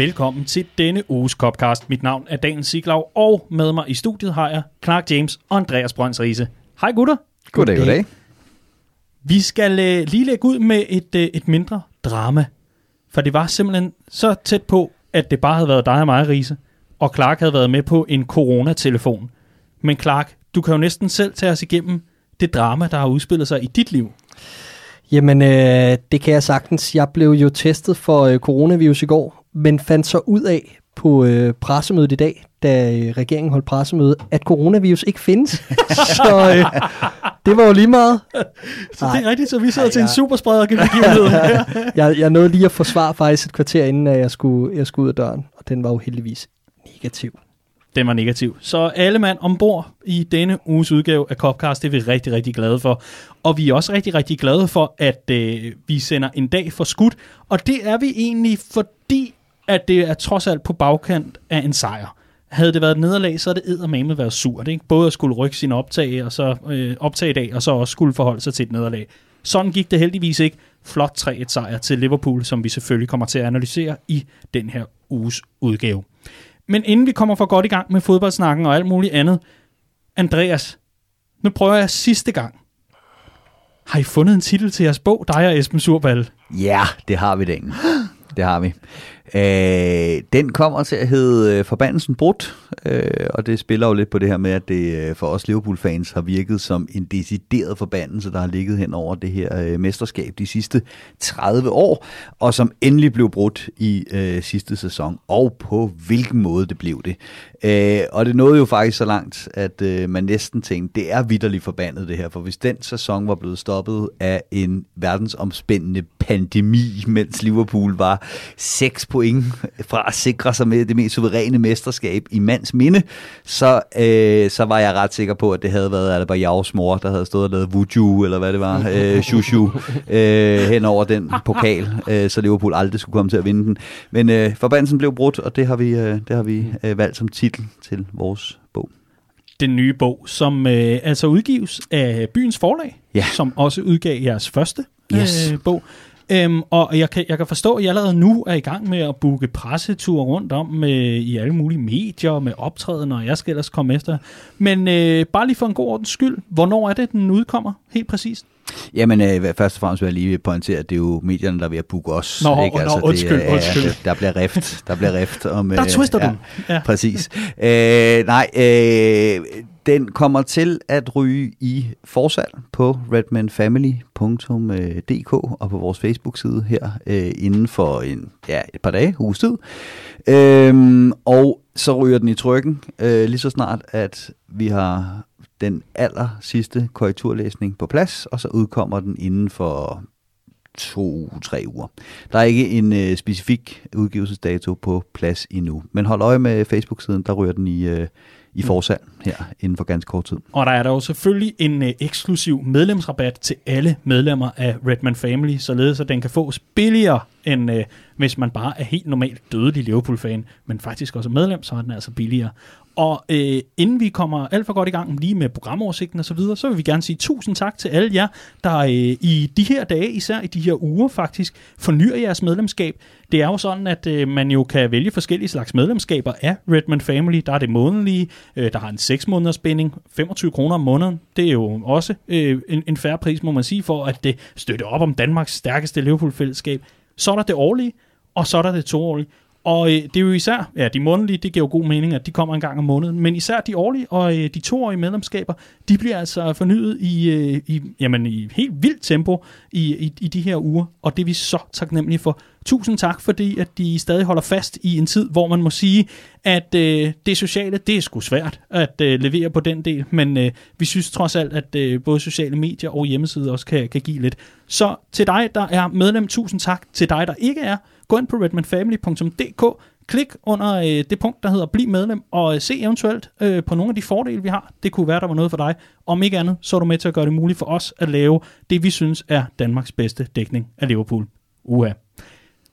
Velkommen til denne uges Copcast. Mit navn er Daniel Siglaug, og med mig i studiet har jeg Clark James og Andreas Brøns Riese. Hej gutter. Goddag, goddag. Vi skal øh, lige lægge ud med et, øh, et mindre drama. For det var simpelthen så tæt på, at det bare havde været dig og mig, Riese. Og Clark havde været med på en coronatelefon. Men Clark, du kan jo næsten selv tage os igennem det drama, der har udspillet sig i dit liv. Jamen, øh, det kan jeg sagtens. Jeg blev jo testet for øh, coronavirus i går, men fandt så ud af på øh, pressemødet i dag, da øh, regeringen holdt pressemøde, at coronavirus ikke findes. så øh, det var jo lige meget. Så det er rigtigt, så vi sidder til en superspreder begivenhed. jeg, jeg nåede lige at forsvare faktisk et kvarter, inden at jeg skulle, jeg skulle ud af døren, og den var jo heldigvis negativ. Den var negativ. Så alle mand ombord i denne uges udgave af Copcast, det er vi rigtig, rigtig glade for. Og vi er også rigtig, rigtig glade for, at øh, vi sender en dag for skudt. Og det er vi egentlig, fordi at det er trods alt på bagkant af en sejr. Havde det været et nederlag, så er det eddermame været surt. Ikke? Både at skulle rykke sin optag, og så øh, optage i dag, og så også skulle forholde sig til et nederlag. Sådan gik det heldigvis ikke. Flot 3-1 sejr til Liverpool, som vi selvfølgelig kommer til at analysere i den her uges udgave. Men inden vi kommer for godt i gang med fodboldsnakken og alt muligt andet, Andreas, nu prøver jeg sidste gang. Har I fundet en titel til jeres bog, dig og Esben Surbal? Ja, det har vi, den. Det har vi. Øh, den kommer til at hedde øh, Forbandelsen Brudt, øh, og det spiller jo lidt på det her med, at det øh, for os Liverpool-fans har virket som en decideret forbandelse, der har ligget hen over det her øh, mesterskab de sidste 30 år, og som endelig blev brudt i øh, sidste sæson, og på hvilken måde det blev det. Øh, og det nåede jo faktisk så langt, at øh, man næsten tænkte, det er vidderligt forbandet det her, for hvis den sæson var blevet stoppet af en verdensomspændende pandemi, mens Liverpool var 6 på point fra at sikre sig med det mest suveræne mesterskab i mands minde, så, øh, så var jeg ret sikker på, at det havde været Albayavs mor, der havde stået og lavet Vuju, eller hvad det var, øh, Shushu, øh, hen over den pokal, øh, så Liverpool aldrig skulle komme til at vinde den. Men øh, forbandelsen blev brudt, og det har vi, øh, det har vi øh, valgt som titel til vores bog den nye bog, som øh, altså udgives af Byens Forlag, ja. som også udgav jeres første yes. øh, bog. Øhm, og jeg kan, jeg kan forstå, at I allerede nu er i gang med at booke presseture rundt om med, i alle mulige medier med optræden, og jeg skal ellers komme efter. Men øh, bare lige for en god ordens skyld, hvornår er det, den udkommer helt præcist? Jamen, øh, først og fremmest vil jeg lige pointere, at det er jo medierne, der er ved at booke os. Nå, ikke? Altså, nå undskyld, det, undskyld. Ja, der bliver rift, der bliver rift om... der twister øh, du. Ja, præcis. øh, nej, øh, den kommer til at ryge i forsalg på redmanfamily.dk og på vores Facebook-side her øh, inden for en, ja, et par dage, uges tid. Øhm, og så ryger den i trykken øh, lige så snart, at vi har den aller sidste korrekturlæsning på plads, og så udkommer den inden for to-tre uger. Der er ikke en øh, specifik udgivelsesdato på plads endnu, men hold øje med Facebook-siden, der ryger den i, øh, i forsalg her inden for ganske kort tid. Og der er der jo selvfølgelig en øh, eksklusiv medlemsrabat til alle medlemmer af Redman Family, således at den kan fås billigere end øh, hvis man bare er helt normalt dødelig Liverpool-fan, men faktisk også medlem, så er den altså billigere. Og øh, inden vi kommer alt for godt i gang lige med programoversigten og så videre, så vil vi gerne sige tusind tak til alle jer, der øh, i de her dage, især i de her uger faktisk, fornyer jeres medlemskab. Det er jo sådan, at øh, man jo kan vælge forskellige slags medlemskaber af Redman Family. Der er det månedlige, øh, der har en 6 måneders binding, 25 kroner om måneden. Det er jo også øh, en, en færre pris, må man sige, for at det støtter op om Danmarks stærkeste Liverpool-fællesskab. Så er der det årlige, og så er der det toårlige. Og øh, det er jo især, ja, de månedlige, det giver jo god mening, at de kommer en gang om måneden, men især de årlige og øh, de toårige medlemskaber, de bliver altså fornyet i, øh, i, jamen, i helt vildt tempo i, i, i de her uger, og det er vi så taknemmelige for. Tusind tak, fordi at de stadig holder fast i en tid, hvor man må sige, at øh, det sociale, det er sgu svært at øh, levere på den del, men øh, vi synes trods alt, at øh, både sociale medier og hjemmesider også kan, kan give lidt. Så til dig, der er medlem, tusind tak. Til dig, der ikke er, gå ind på redmanfamily.dk, klik under øh, det punkt, der hedder Bliv medlem, og øh, se eventuelt øh, på nogle af de fordele, vi har. Det kunne være, der var noget for dig. Om ikke andet, så er du med til at gøre det muligt for os at lave det, vi synes er Danmarks bedste dækning af Liverpool. Uha.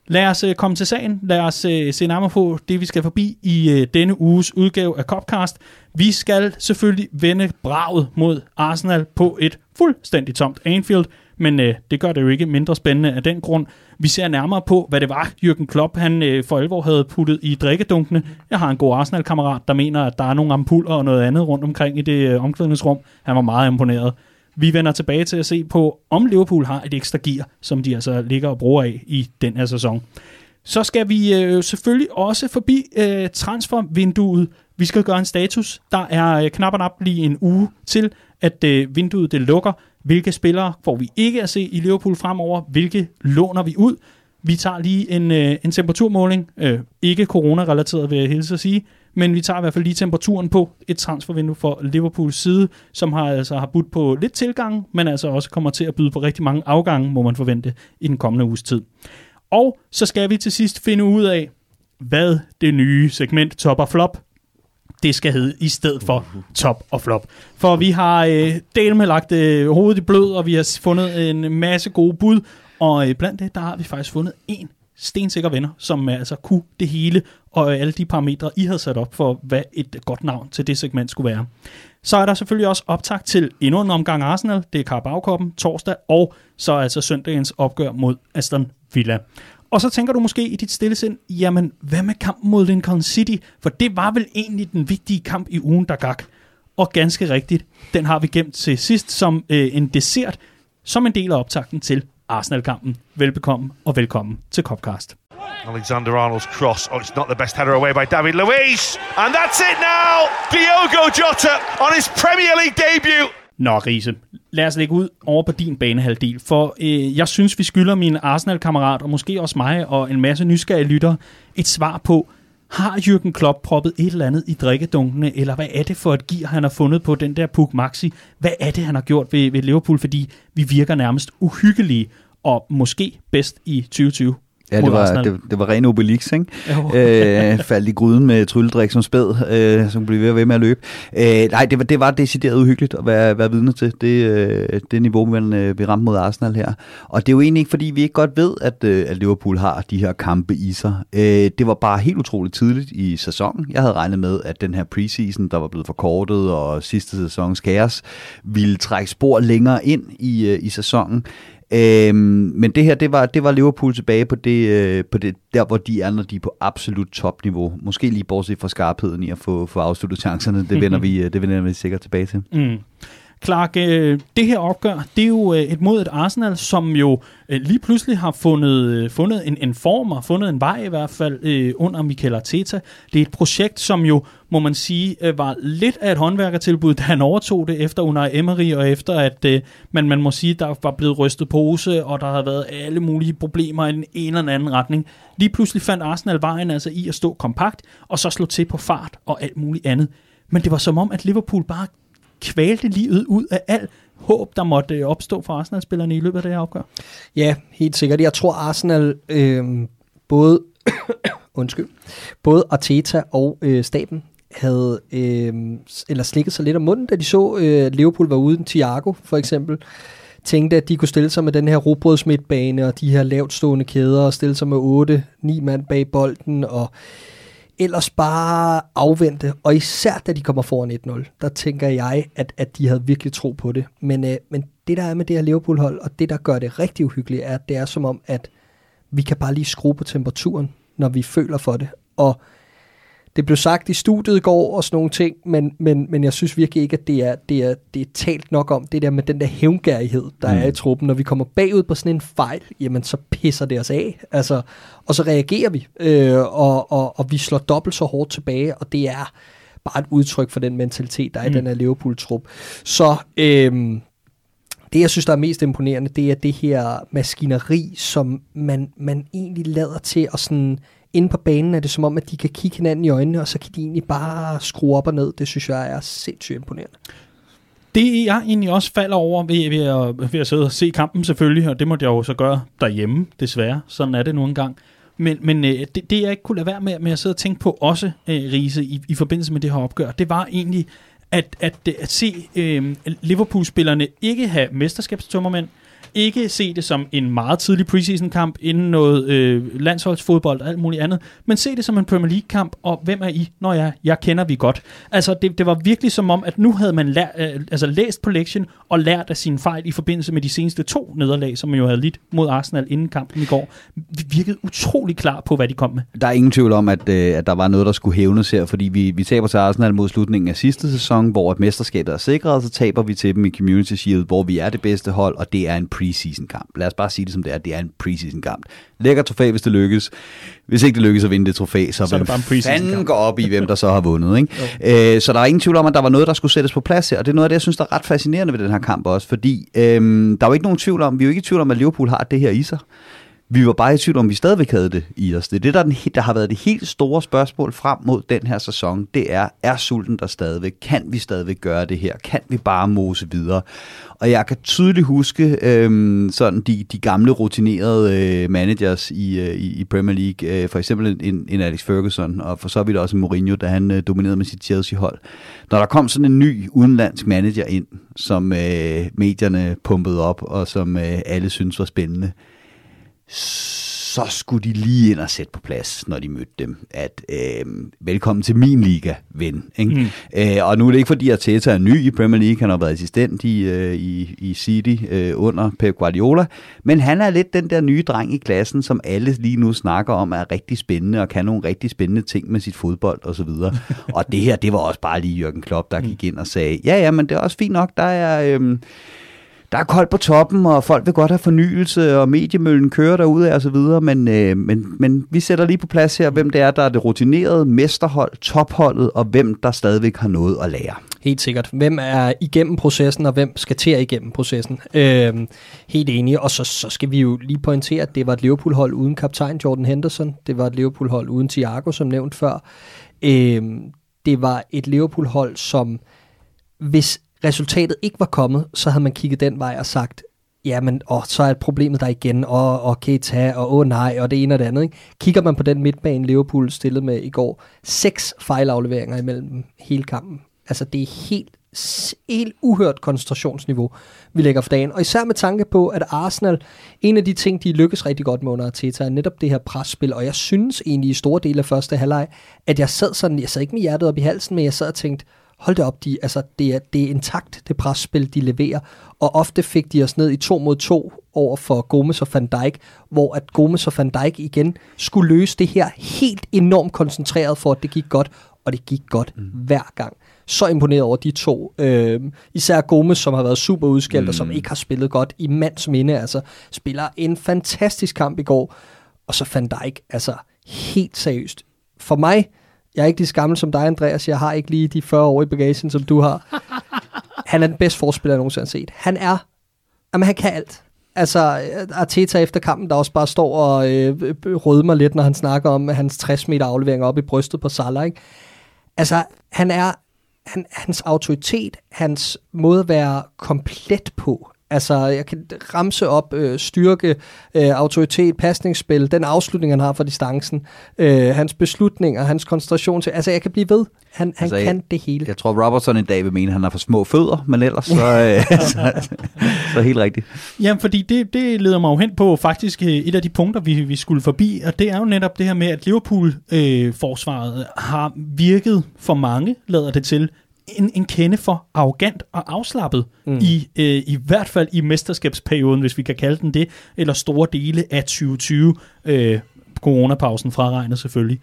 Lad os øh, komme til sagen. Lad os øh, se nærmere på det, vi skal forbi i øh, denne uges udgave af Copcast. Vi skal selvfølgelig vende braget mod Arsenal på et fuldstændig tomt Anfield, men øh, det gør det jo ikke mindre spændende af den grund. Vi ser nærmere på, hvad det var, Jürgen Klopp han øh, for alvor havde puttet i drikkedunkene. Jeg har en god Arsenal-kammerat, der mener, at der er nogle ampuller og noget andet rundt omkring i det øh, omklædningsrum. Han var meget imponeret. Vi vender tilbage til at se på, om Liverpool har et ekstra gear, som de altså ligger og bruger af i den her sæson. Så skal vi øh, selvfølgelig også forbi øh, transfervinduet. Vi skal gøre en status. Der er øh, knap og nap lige en uge til, at øh, vinduet det lukker. Hvilke spillere får vi ikke at se i Liverpool fremover? Hvilke låner vi ud? Vi tager lige en, øh, en temperaturmåling. Øh, ikke corona-relateret, vil jeg hilse at sige. Men vi tager i hvert fald lige temperaturen på et transfervindue for Liverpools side, som har altså har budt på lidt tilgang, men altså også kommer til at byde på rigtig mange afgange, må man forvente, i den kommende uges tid. Og så skal vi til sidst finde ud af, hvad det nye segment Top og Flop det skal hedde i stedet for top og flop. For vi har øh, del med lagt øh, hovedet i blød, og vi har fundet en masse gode bud, og øh, blandt det, der har vi faktisk fundet en stensikker venner, som øh, altså kunne det hele, og øh, alle de parametre, I havde sat op for, hvad et godt navn til det segment skulle være. Så er der selvfølgelig også optag til endnu en omgang Arsenal, det er Carabao torsdag, og så altså søndagens opgør mod Aston Villa. Og så tænker du måske i dit stille sind, jamen hvad med kampen mod Lincoln City? For det var vel egentlig den vigtige kamp i ugen, der gak. Og ganske rigtigt, den har vi gemt til sidst som øh, en dessert, som en del af optakten til Arsenal-kampen. Velbekomme og velkommen til Copcast. Alexander Arnold's cross. Oh, it's not the best header away by David Luiz. And that's it now. Diogo Jota on his Premier League debut. Nå, Riese, lad os lægge ud over på din banehalvdel, for øh, jeg synes, vi skylder min Arsenal-kammerat, og måske også mig og en masse nysgerrige lytter, et svar på, har Jürgen Klopp proppet et eller andet i drikkedunkene, eller hvad er det for et gear, han har fundet på den der Puk Maxi? Hvad er det, han har gjort ved, ved Liverpool, fordi vi virker nærmest uhyggelige, og måske bedst i 2020? Ja, det var, det, det var ren Obelix, ikke? øh, faldt i gryden med trylledrik som spæd, øh, som blev ved, ved med at løbe. Øh, nej, det var, det var decideret uhyggeligt at være, være vidne til, det, øh, det niveau, man, øh, vi ramte mod Arsenal her. Og det er jo egentlig ikke, fordi vi ikke godt ved, at, øh, at Liverpool har de her kampe i sig. Øh, det var bare helt utroligt tidligt i sæsonen. Jeg havde regnet med, at den her preseason, der var blevet forkortet, og sidste sæsons kaos, ville trække spor længere ind i, øh, i sæsonen. Øhm, men det her, det var, det var Liverpool tilbage på det, øh, på det, der hvor de er, når de er på absolut topniveau. Måske lige bortset fra skarpheden i at få, få afsluttet chancerne. Det vender, vi, øh, det vender vi sikkert tilbage til. Mm. Clark, øh, det her opgør, det er jo øh, et mod et Arsenal, som jo øh, lige pludselig har fundet, øh, fundet en, en form og fundet en vej i hvert fald øh, under Mikel Arteta. Det er et projekt, som jo, må man sige, øh, var lidt af et håndværkertilbud, da han overtog det efter Unai Emery, og efter at øh, man, man må sige, der var blevet rystet pose, og der har været alle mulige problemer i en, en eller anden retning. Lige pludselig fandt Arsenal vejen altså i at stå kompakt, og så slå til på fart og alt muligt andet. Men det var som om, at Liverpool bare kvalte livet ud af alt håb, der måtte øh, opstå for Arsenal-spillerne i løbet af det her opgør? Ja, helt sikkert. Jeg tror, Arsenal øh, både, undskyld, både Arteta og øh, staben havde øh, eller slikket sig lidt om munden, da de så, øh, Liverpool var uden Thiago, for eksempel tænkte, at de kunne stille sig med den her robrødsmidtbane og de her lavt stående kæder og stille sig med 8-9 mand bag bolden og ellers bare afvente, og især da de kommer foran 1-0, der tænker jeg, at, at de havde virkelig tro på det. Men, øh, men det der er med det her Liverpool-hold, og det der gør det rigtig uhyggeligt, er, at det er som om, at vi kan bare lige skrue på temperaturen, når vi føler for det. Og det blev sagt i studiet i går og sådan nogle ting, men, men, men jeg synes virkelig ikke, at det er, det, er, det er talt nok om det der med den der hævngærighed, der mm. er i truppen. Når vi kommer bagud på sådan en fejl, jamen så pisser det os af. Altså, og så reagerer vi, øh, og, og, og vi slår dobbelt så hårdt tilbage, og det er bare et udtryk for den mentalitet, der er mm. i den her Liverpool-trup. Så øh, det, jeg synes, der er mest imponerende, det er det her maskineri, som man, man egentlig lader til at sådan inde på banen er det som om, at de kan kigge hinanden i øjnene, og så kan de egentlig bare skrue op og ned. Det synes jeg er sindssygt imponerende. Det jeg egentlig også falder over ved, ved, at, ved at sidde og se kampen selvfølgelig, og det måtte jeg jo så gøre derhjemme, desværre. Sådan er det nu engang. Men, men øh, det, det jeg ikke kunne lade være med, med at sidde og tænke på også, øh, Riese, i, i forbindelse med det her opgør, det var egentlig at, at, at se øh, Liverpool-spillerne ikke have mesterskabstømmermænd, ikke se det som en meget tidlig preseason-kamp, inden noget øh, landsholdsfodbold og alt muligt andet, men se det som en Premier League-kamp, og hvem er I? Nå ja, jeg kender vi godt. Altså, det, det var virkelig som om, at nu havde man lær, øh, altså, læst på lektion og lært af sine fejl i forbindelse med de seneste to nederlag, som man jo havde lidt mod Arsenal inden kampen i går. Vi virkede utrolig klar på, hvad de kom med. Der er ingen tvivl om, at, øh, at der var noget, der skulle hævnes her, fordi vi, vi taber til Arsenal mod slutningen af sidste sæson, hvor et mesterskabet er sikret, og så taber vi til dem i Community Shield, hvor vi er det bedste hold, og det er en preseason kamp. Lad os bare sige det som det er, det er en preseason kamp. Lækker trofæ, hvis det lykkes. Hvis ikke det lykkes at vinde det trofæ, så, Så det bare fanden går op i, hvem der så har vundet. Ikke? Øh, så der er ingen tvivl om, at der var noget, der skulle sættes på plads her, og det er noget af det, jeg synes, der er ret fascinerende ved den her kamp også, fordi øhm, der er jo ikke nogen tvivl om, vi er jo ikke i tvivl om, at Liverpool har det her i sig. Vi var bare i tvivl om, vi stadigvæk havde det i os. Det er det, der, den, der har været det helt store spørgsmål frem mod den her sæson. Det er, er sulten der stadigvæk? Kan vi stadigvæk gøre det her? Kan vi bare mose videre? Og jeg kan tydeligt huske øhm, sådan de, de gamle rutinerede øh, managers i, øh, i i Premier League. Øh, for eksempel en, en Alex Ferguson, og for så vidt også en Mourinho, da han øh, dominerede med sit Chelsea-hold. Når der kom sådan en ny udenlandsk manager ind, som øh, medierne pumpede op, og som øh, alle syntes var spændende, så skulle de lige ind og sætte på plads, når de mødte dem, at øh, velkommen til min liga, ven. Ikke? Mm. Øh, og nu er det ikke fordi, at Teta er ny i Premier League, han har været assistent i, øh, i, i City øh, under Pep Guardiola, men han er lidt den der nye dreng i klassen, som alle lige nu snakker om, er rigtig spændende og kan nogle rigtig spændende ting med sit fodbold og så videre. og det her, det var også bare lige Jürgen Klopp, der gik ind og sagde, ja, ja, men det er også fint nok, der er... Øh, der er koldt på toppen, og folk vil godt have fornyelse, og mediemøllen kører derude og så videre, men, øh, men, men vi sætter lige på plads her, hvem det er, der er det rutinerede mesterhold, topholdet, og hvem der stadigvæk har noget at lære. Helt sikkert. Hvem er igennem processen, og hvem skal til at igennem processen? Øh, helt enige. Og så, så skal vi jo lige pointere, at det var et Liverpool-hold uden kaptajn Jordan Henderson. Det var et Liverpool-hold uden Thiago, som nævnt før. Øh, det var et Liverpool-hold, som hvis resultatet ikke var kommet, så havde man kigget den vej og sagt, jamen, og så er problemet der igen, og, og Keita, og åh oh, nej, og det ene og det andet. Ikke? Kigger man på den midtbane, Liverpool stillede med i går, seks fejlafleveringer imellem hele kampen. Altså, det er helt, helt uhørt koncentrationsniveau, vi lægger for dagen. Og især med tanke på, at Arsenal, en af de ting, de lykkes rigtig godt med under Arteta, er netop det her presspil. Og jeg synes egentlig i store dele af første halvleg, at jeg sad sådan, jeg sad ikke med hjertet op i halsen, men jeg sad og tænkte, hold det op, de, altså, det, er, det er intakt, det presspil, de leverer. Og ofte fik de os ned i to mod to over for Gomes og Van Dijk, hvor at Gomes og Van Dijk igen skulle løse det her helt enormt koncentreret for, at det gik godt, og det gik godt mm. hver gang. Så imponeret over de to. Øh, især Gomes, som har været super udskældt, mm. og som ikke har spillet godt i mands minde. Altså, spiller en fantastisk kamp i går. Og så Van Dijk, altså helt seriøst. For mig, jeg er ikke lige så gammel som dig, Andreas. Jeg har ikke lige de 40 år i bagagen, som du har. Han er den bedste forspiller, jeg nogensinde har set. Han er, jamen han kan alt. Altså, Arteta efter kampen, der også bare står og øh, rødmer lidt, når han snakker om hans 60 meter aflevering op i brystet på Salah, ikke? Altså, han er, han, hans autoritet, hans måde at være komplet på, Altså, jeg kan ramse op øh, styrke, øh, autoritet, pasningsspil, den afslutning, han har for distancen, øh, hans beslutninger, hans koncentration til... Altså, jeg kan blive ved. Han, han Altså, kan jeg- det hele. Jeg tror, Robertson en dag vil mene, at han har for små fødder, men ellers så, øh, så, så helt rigtigt. Jamen, fordi det, det leder mig jo hen på faktisk øh, et af de punkter, vi, vi skulle forbi, og det er jo netop det her med, at Liverpool-forsvaret øh, har virket for mange, lader det til, en, en kende for arrogant og afslappet, mm. i, øh, i hvert fald i mesterskabsperioden, hvis vi kan kalde den det, eller store dele af 2020, øh, coronapausen fraregnet selvfølgelig.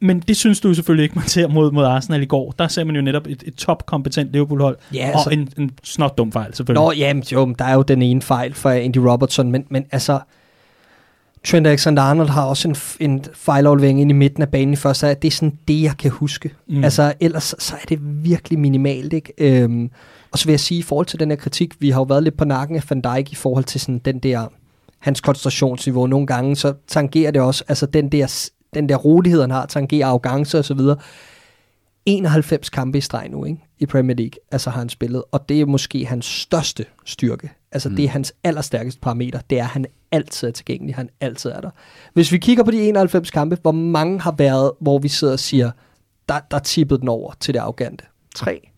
Men det synes du selvfølgelig ikke, man ser mod, mod Arsenal i går. Der ser man jo netop et, et topkompetent Liverpool-hold, Ja, altså- og en, en snot dum fejl selvfølgelig. Nå, jamen, jo, der er jo den ene fejl for Andy Robertson, men, men altså, Trent Alexander-Arnold har også en, en fejlaflevering ind i midten af banen i første halvleg. Det er sådan det, jeg kan huske. Mm. Altså, ellers så- er det virkelig minimalt, ikke? Øhm, og så vil jeg sige, i forhold til den her kritik, vi har jo været lidt på nakken af Van Dijk i forhold til sådan den der, hans koncentrationsniveau. Nogle gange, så tangerer det også, altså den der, den der rolighed, han har, tangerer arrogance og så videre. 91 kampe i streg nu, ikke? I Premier League, altså har han spillet, og det er måske hans største styrke. Altså mm. det er hans allerstærkeste parameter, det er, at han altid er tilgængelig, han altid er der. Hvis vi kigger på de 91 kampe, hvor mange har været, hvor vi sidder og siger, der, der tippede den over til det arrogante? Tre.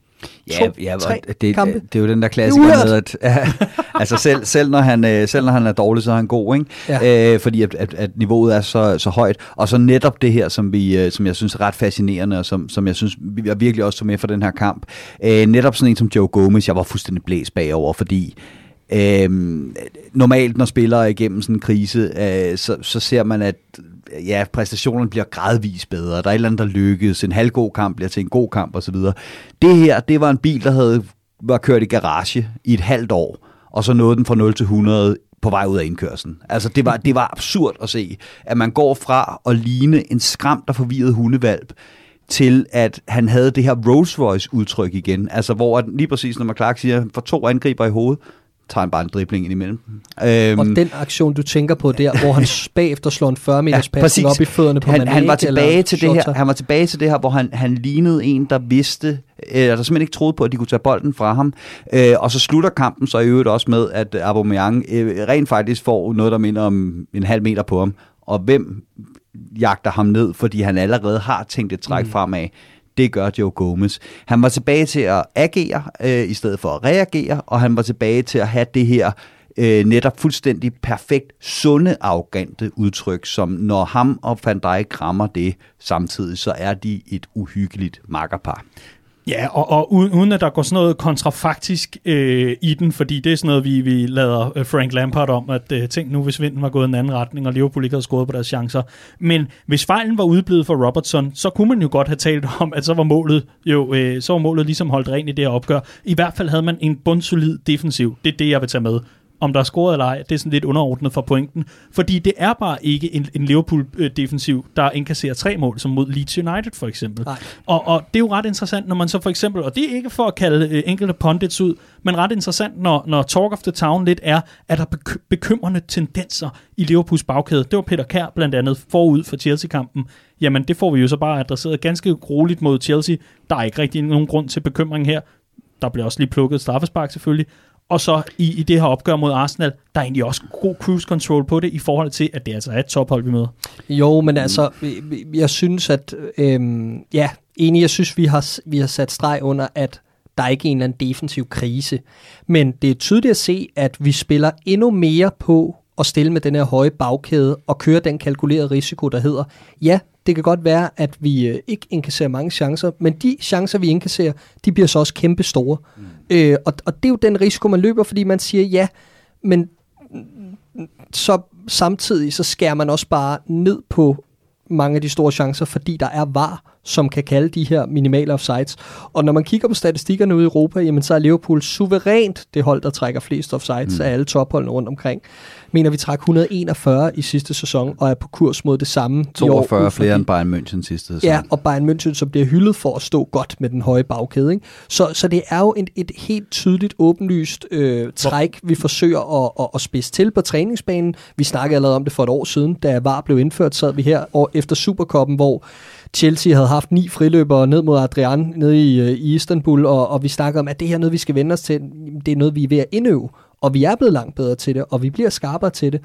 To, ja, tre og det, kampe. det er jo den der klassiker med, at ja, altså selv, selv, når han, øh, selv når han er dårlig, så er han god, ikke? Ja. Øh, fordi at, at, at niveauet er så, så højt. Og så netop det her, som, vi, øh, som jeg synes er ret fascinerende, og som, som jeg synes, vi jeg virkelig også tog med for den her kamp. Øh, netop sådan en som Joe Gomez, jeg var fuldstændig blæst bagover, fordi Øhm, normalt, når spillere er igennem sådan en krise, øh, så, så ser man, at ja, præstationerne bliver gradvist bedre. Der er et eller andet, der lykkes. En halvgod kamp bliver til en god kamp osv. Det her, det var en bil, der havde var kørt i garage i et halvt år, og så nåede den fra 0 til 100 på vej ud af indkørslen. Altså, det var, det var absurd at se, at man går fra at ligne en skræmt og forvirret hundevalp, til at han havde det her Rolls Royce udtryk igen. Altså hvor at lige præcis, når McClark siger, for to angriber i hovedet, tager han bare en dribling ind imellem. Øhm, Og den aktion, du tænker på der, hvor han bagefter slår en 40 meters ja, præcis. op i fødderne på han, Mané, han var tilbage eller til det her, han var tilbage til det her, hvor han, han lignede en, der vidste, øh, der simpelthen ikke troede på, at de kunne tage bolden fra ham. Øh, og så slutter kampen så i øvrigt også med, at Aubameyang øh, rent faktisk får noget, der minder om en halv meter på ham. Og hvem jagter ham ned, fordi han allerede har tænkt et træk mm. fremad? Det gør Joe Gomez. Han var tilbage til at agere øh, i stedet for at reagere, og han var tilbage til at have det her øh, netop fuldstændig perfekt, sunde, arrogante udtryk, som når ham og Van Dijk rammer det samtidig, så er de et uhyggeligt makkerpar. Ja, og, og uden, uden at der går sådan noget kontrafaktisk øh, i den, fordi det er sådan noget, vi, vi lader øh, Frank Lampard om, at øh, tænk nu, hvis vinden var gået en anden retning, og Liverpool ikke havde scoret på deres chancer. Men hvis fejlen var udblevet for Robertson, så kunne man jo godt have talt om, at så var målet jo øh, så var målet ligesom holdt rent i det her opgør. I hvert fald havde man en bundsolid defensiv. Det er det, jeg vil tage med om der er scoret eller ej, det er sådan lidt underordnet for pointen. Fordi det er bare ikke en, en Liverpool-defensiv, der indkasserer tre mål, som mod Leeds United for eksempel. Nej. Og, og det er jo ret interessant, når man så for eksempel, og det er ikke for at kalde øh, enkelte pundits ud, men ret interessant, når, når talk of the town lidt er, at der er beky- bekymrende tendenser i Liverpools bagkæde. Det var Peter Kær blandt andet forud for Chelsea-kampen. Jamen, det får vi jo så bare adresseret ganske roligt mod Chelsea. Der er ikke rigtig nogen grund til bekymring her. Der bliver også lige plukket et straffespark selvfølgelig. Og så i, i det her opgør mod Arsenal, der er egentlig også god cruise control på det, i forhold til, at det altså er et tophold, vi møder. Jo, men altså, jeg synes, at... Øhm, ja, enig, jeg synes, vi har, vi har sat streg under, at der er ikke en eller anden defensiv krise. Men det er tydeligt at se, at vi spiller endnu mere på at stille med den her høje bagkæde og køre den kalkulerede risiko, der hedder, ja, det kan godt være, at vi øh, ikke indkasserer mange chancer, men de chancer, vi indkasserer, de bliver så også kæmpe store. Mm. Øh, og, og det er jo den risiko, man løber, fordi man siger, ja, men så samtidig så skærer man også bare ned på mange af de store chancer, fordi der er var, som kan kalde de her minimale offsides. Og når man kigger på statistikkerne ude i Europa, jamen så er Liverpool suverænt det hold, der trækker flest offsides mm. af alle topholdene rundt omkring. Mener vi træk 141 i sidste sæson, og er på kurs mod det samme i år. 42 ud fra flere end Bayern München sidste sæson. Ja, og Bayern München, som bliver hyldet for at stå godt med den høje bagkæde. Ikke? Så, så det er jo et, et helt tydeligt, åbenlyst øh, træk, vi forsøger at, at, at spidse til på træningsbanen. Vi snakkede allerede om det for et år siden, da VAR blev indført, sad vi her og efter Superkoppen, hvor Chelsea havde haft ni friløbere ned mod Adrian nede i, øh, i Istanbul, og, og vi snakkede om, at det her er noget, vi skal vende os til. Det er noget, vi er ved at indøve, og vi er blevet langt bedre til det, og vi bliver skarpere til det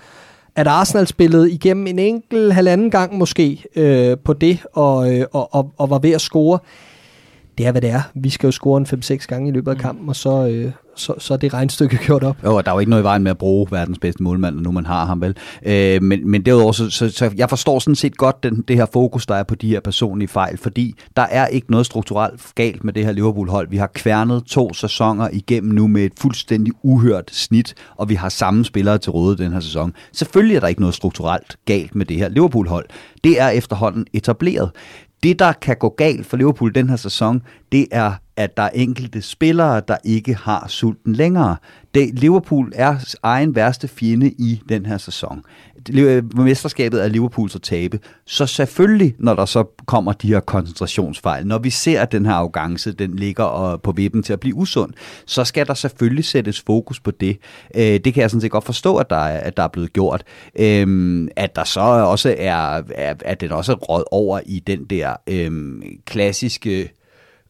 at Arsenal spillede igennem en enkelt halvanden gang måske øh, på det, og, øh, og, og, og var ved at score. Det er, hvad det er. Vi skal jo score en 5-6 gange i løbet af kampen, og så, øh, så, så er det regnstykke gjort op. Jo, og der er jo ikke noget i vejen med at bruge verdens bedste målmand, når nu man har ham vel. Øh, men, men derudover, så, så, så jeg forstår sådan set godt den, det her fokus, der er på de her personlige fejl, fordi der er ikke noget strukturelt galt med det her Liverpool-hold. Vi har kværnet to sæsoner igennem nu med et fuldstændig uhørt snit, og vi har samme spillere til råde den her sæson. Selvfølgelig er der ikke noget strukturelt galt med det her Liverpool-hold. Det er efterhånden etableret. Det, der kan gå galt for Liverpool den her sæson, det er, at der er enkelte spillere, der ikke har sulten længere. Det, Liverpool er egen værste fjende i den her sæson. Mesterskabet er Liverpools at tabe. Så selvfølgelig, når der så kommer de her koncentrationsfejl, når vi ser, at den her arrogance, den ligger og på vippen til at blive usund, så skal der selvfølgelig sættes fokus på det. Øh, det kan jeg sådan set godt forstå, at der er, at der er blevet gjort. Øhm, at der så også er, at den også er råd over i den der øhm, klassiske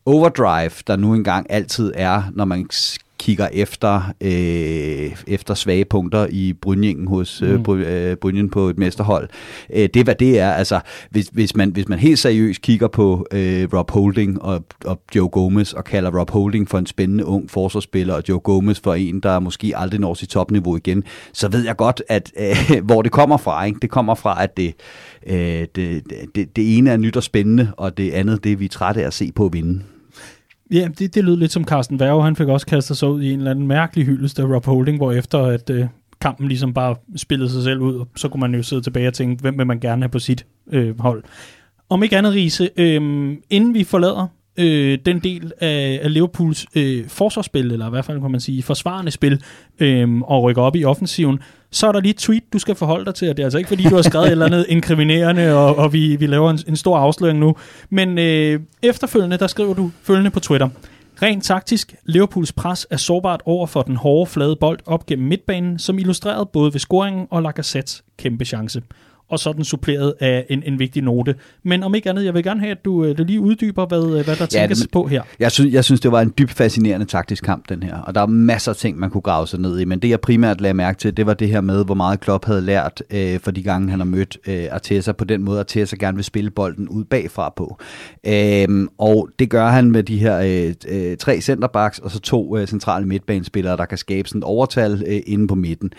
overdrive, der nu engang altid er, når man kigger efter, øh, efter svage punkter i brynningen hos øh, bry, øh, brynjen på et mesterhold. Øh, det er, hvad det er. Altså, hvis, hvis, man, hvis man helt seriøst kigger på øh, Rob Holding og, og Joe Gomez, og kalder Rob Holding for en spændende ung forsvarsspiller, og Joe Gomez for en, der måske aldrig når sit topniveau igen, så ved jeg godt, at øh, hvor det kommer fra. Ikke? Det kommer fra, at det, øh, det, det, det ene er nyt og spændende, og det andet, det er vi trætte af at se på vinde. Ja, det, det lød lidt som Carsten Værge. Han fik også kastet sig ud i en eller anden mærkelig hyldest af Rob Holding, hvor efter at øh, kampen ligesom bare spillede sig selv ud, så kunne man jo sidde tilbage og tænke, hvem vil man gerne have på sit øh, hold. Om ikke andet, Riese, øh, inden vi forlader øh, den del af, af Liverpools øh, forsvarsspil, eller i hvert fald kan man sige forsvarende spil, øh, og rykker op i offensiven, så er der lige et tweet, du skal forholde dig til, og det er altså ikke fordi, du har skrevet et eller andet inkriminerende, og, og vi, vi laver en, en stor afsløring nu, men øh, efterfølgende, der skriver du følgende på Twitter. Rent taktisk, Liverpools pres er sårbart over for den hårde, flade bold op gennem midtbanen, som illustreret både ved scoringen og Lacazettes kæmpe chance og sådan suppleret af en, en vigtig note. Men om ikke andet, jeg vil gerne have, at du, øh, du lige uddyber, hvad, øh, hvad der ja, tænkes på her. Jeg synes, jeg synes, det var en dybt fascinerende taktisk kamp, den her. Og der er masser af ting, man kunne grave sig ned i. Men det, jeg primært lagde mærke til, det var det her med, hvor meget Klopp havde lært øh, for de gange, han har mødt øh, Arteta på den måde, Arteta gerne vil spille bolden ud bagfra på. Øh, og det gør han med de her øh, øh, tre centerbacks, og så to øh, centrale midtbanespillere, der kan skabe sådan et overtal øh, inde på midten.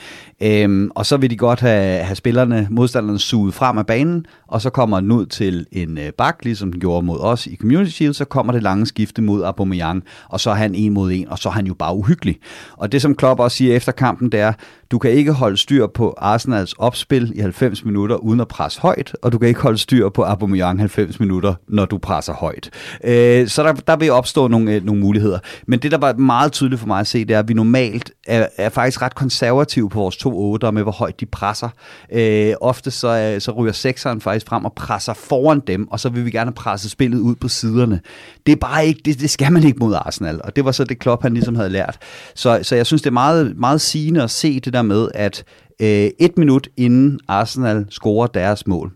Øh, og så vil de godt have, have spillerne, modstanderne suget frem af banen, og så kommer den ud til en øh, bak, ligesom den gjorde mod os i Community Shield, så kommer det lange skifte mod Aubameyang, og så er han en mod en, og så er han jo bare uhyggelig. Og det som Klopp også siger efter kampen, det er, du kan ikke holde styr på Arsenals opspil i 90 minutter uden at presse højt, og du kan ikke holde styr på Aubameyang 90 minutter, når du presser højt. Øh, så der, der vil opstå nogle, øh, nogle muligheder. Men det, der var meget tydeligt for mig at se, det er, at vi normalt er, er faktisk ret konservative på vores to otter med, hvor højt de presser. Øh, ofte så, Øh, så ryger sekseren faktisk frem og presser foran dem, og så vil vi gerne presse spillet ud på siderne. Det er bare ikke, det, det skal man ikke mod Arsenal, og det var så det Klopp, han ligesom havde lært. Så, så jeg synes, det er meget, meget sigende at se det der med, at øh, et minut inden Arsenal scorer deres mål,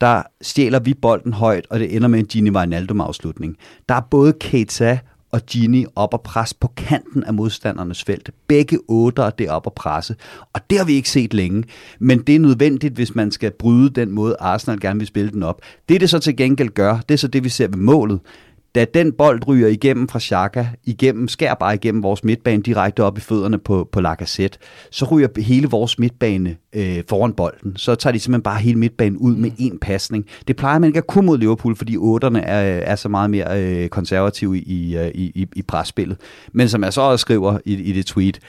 der stjæler vi bolden højt, og det ender med en Gini Wijnaldum-afslutning. Der er både Keita og Gini op og presse på kanten af modstandernes felt. Begge otter er deroppe og presse, og det har vi ikke set længe. Men det er nødvendigt, hvis man skal bryde den måde, Arsenal gerne vil spille den op. Det, det så til gengæld gør, det er så det, vi ser ved målet da den bold ryger igennem fra Xhaka, igennem, skær bare igennem vores midtbane direkte op i fødderne på, på Lacazette, så ryger hele vores midtbane øh, foran bolden. Så tager de simpelthen bare hele midtbanen ud med én pasning. Det plejer man ikke at kunne mod Liverpool, fordi otterne er, er så meget mere øh, konservative i, øh, i, i, i presspillet. Men som jeg så også skriver i, i det tweet,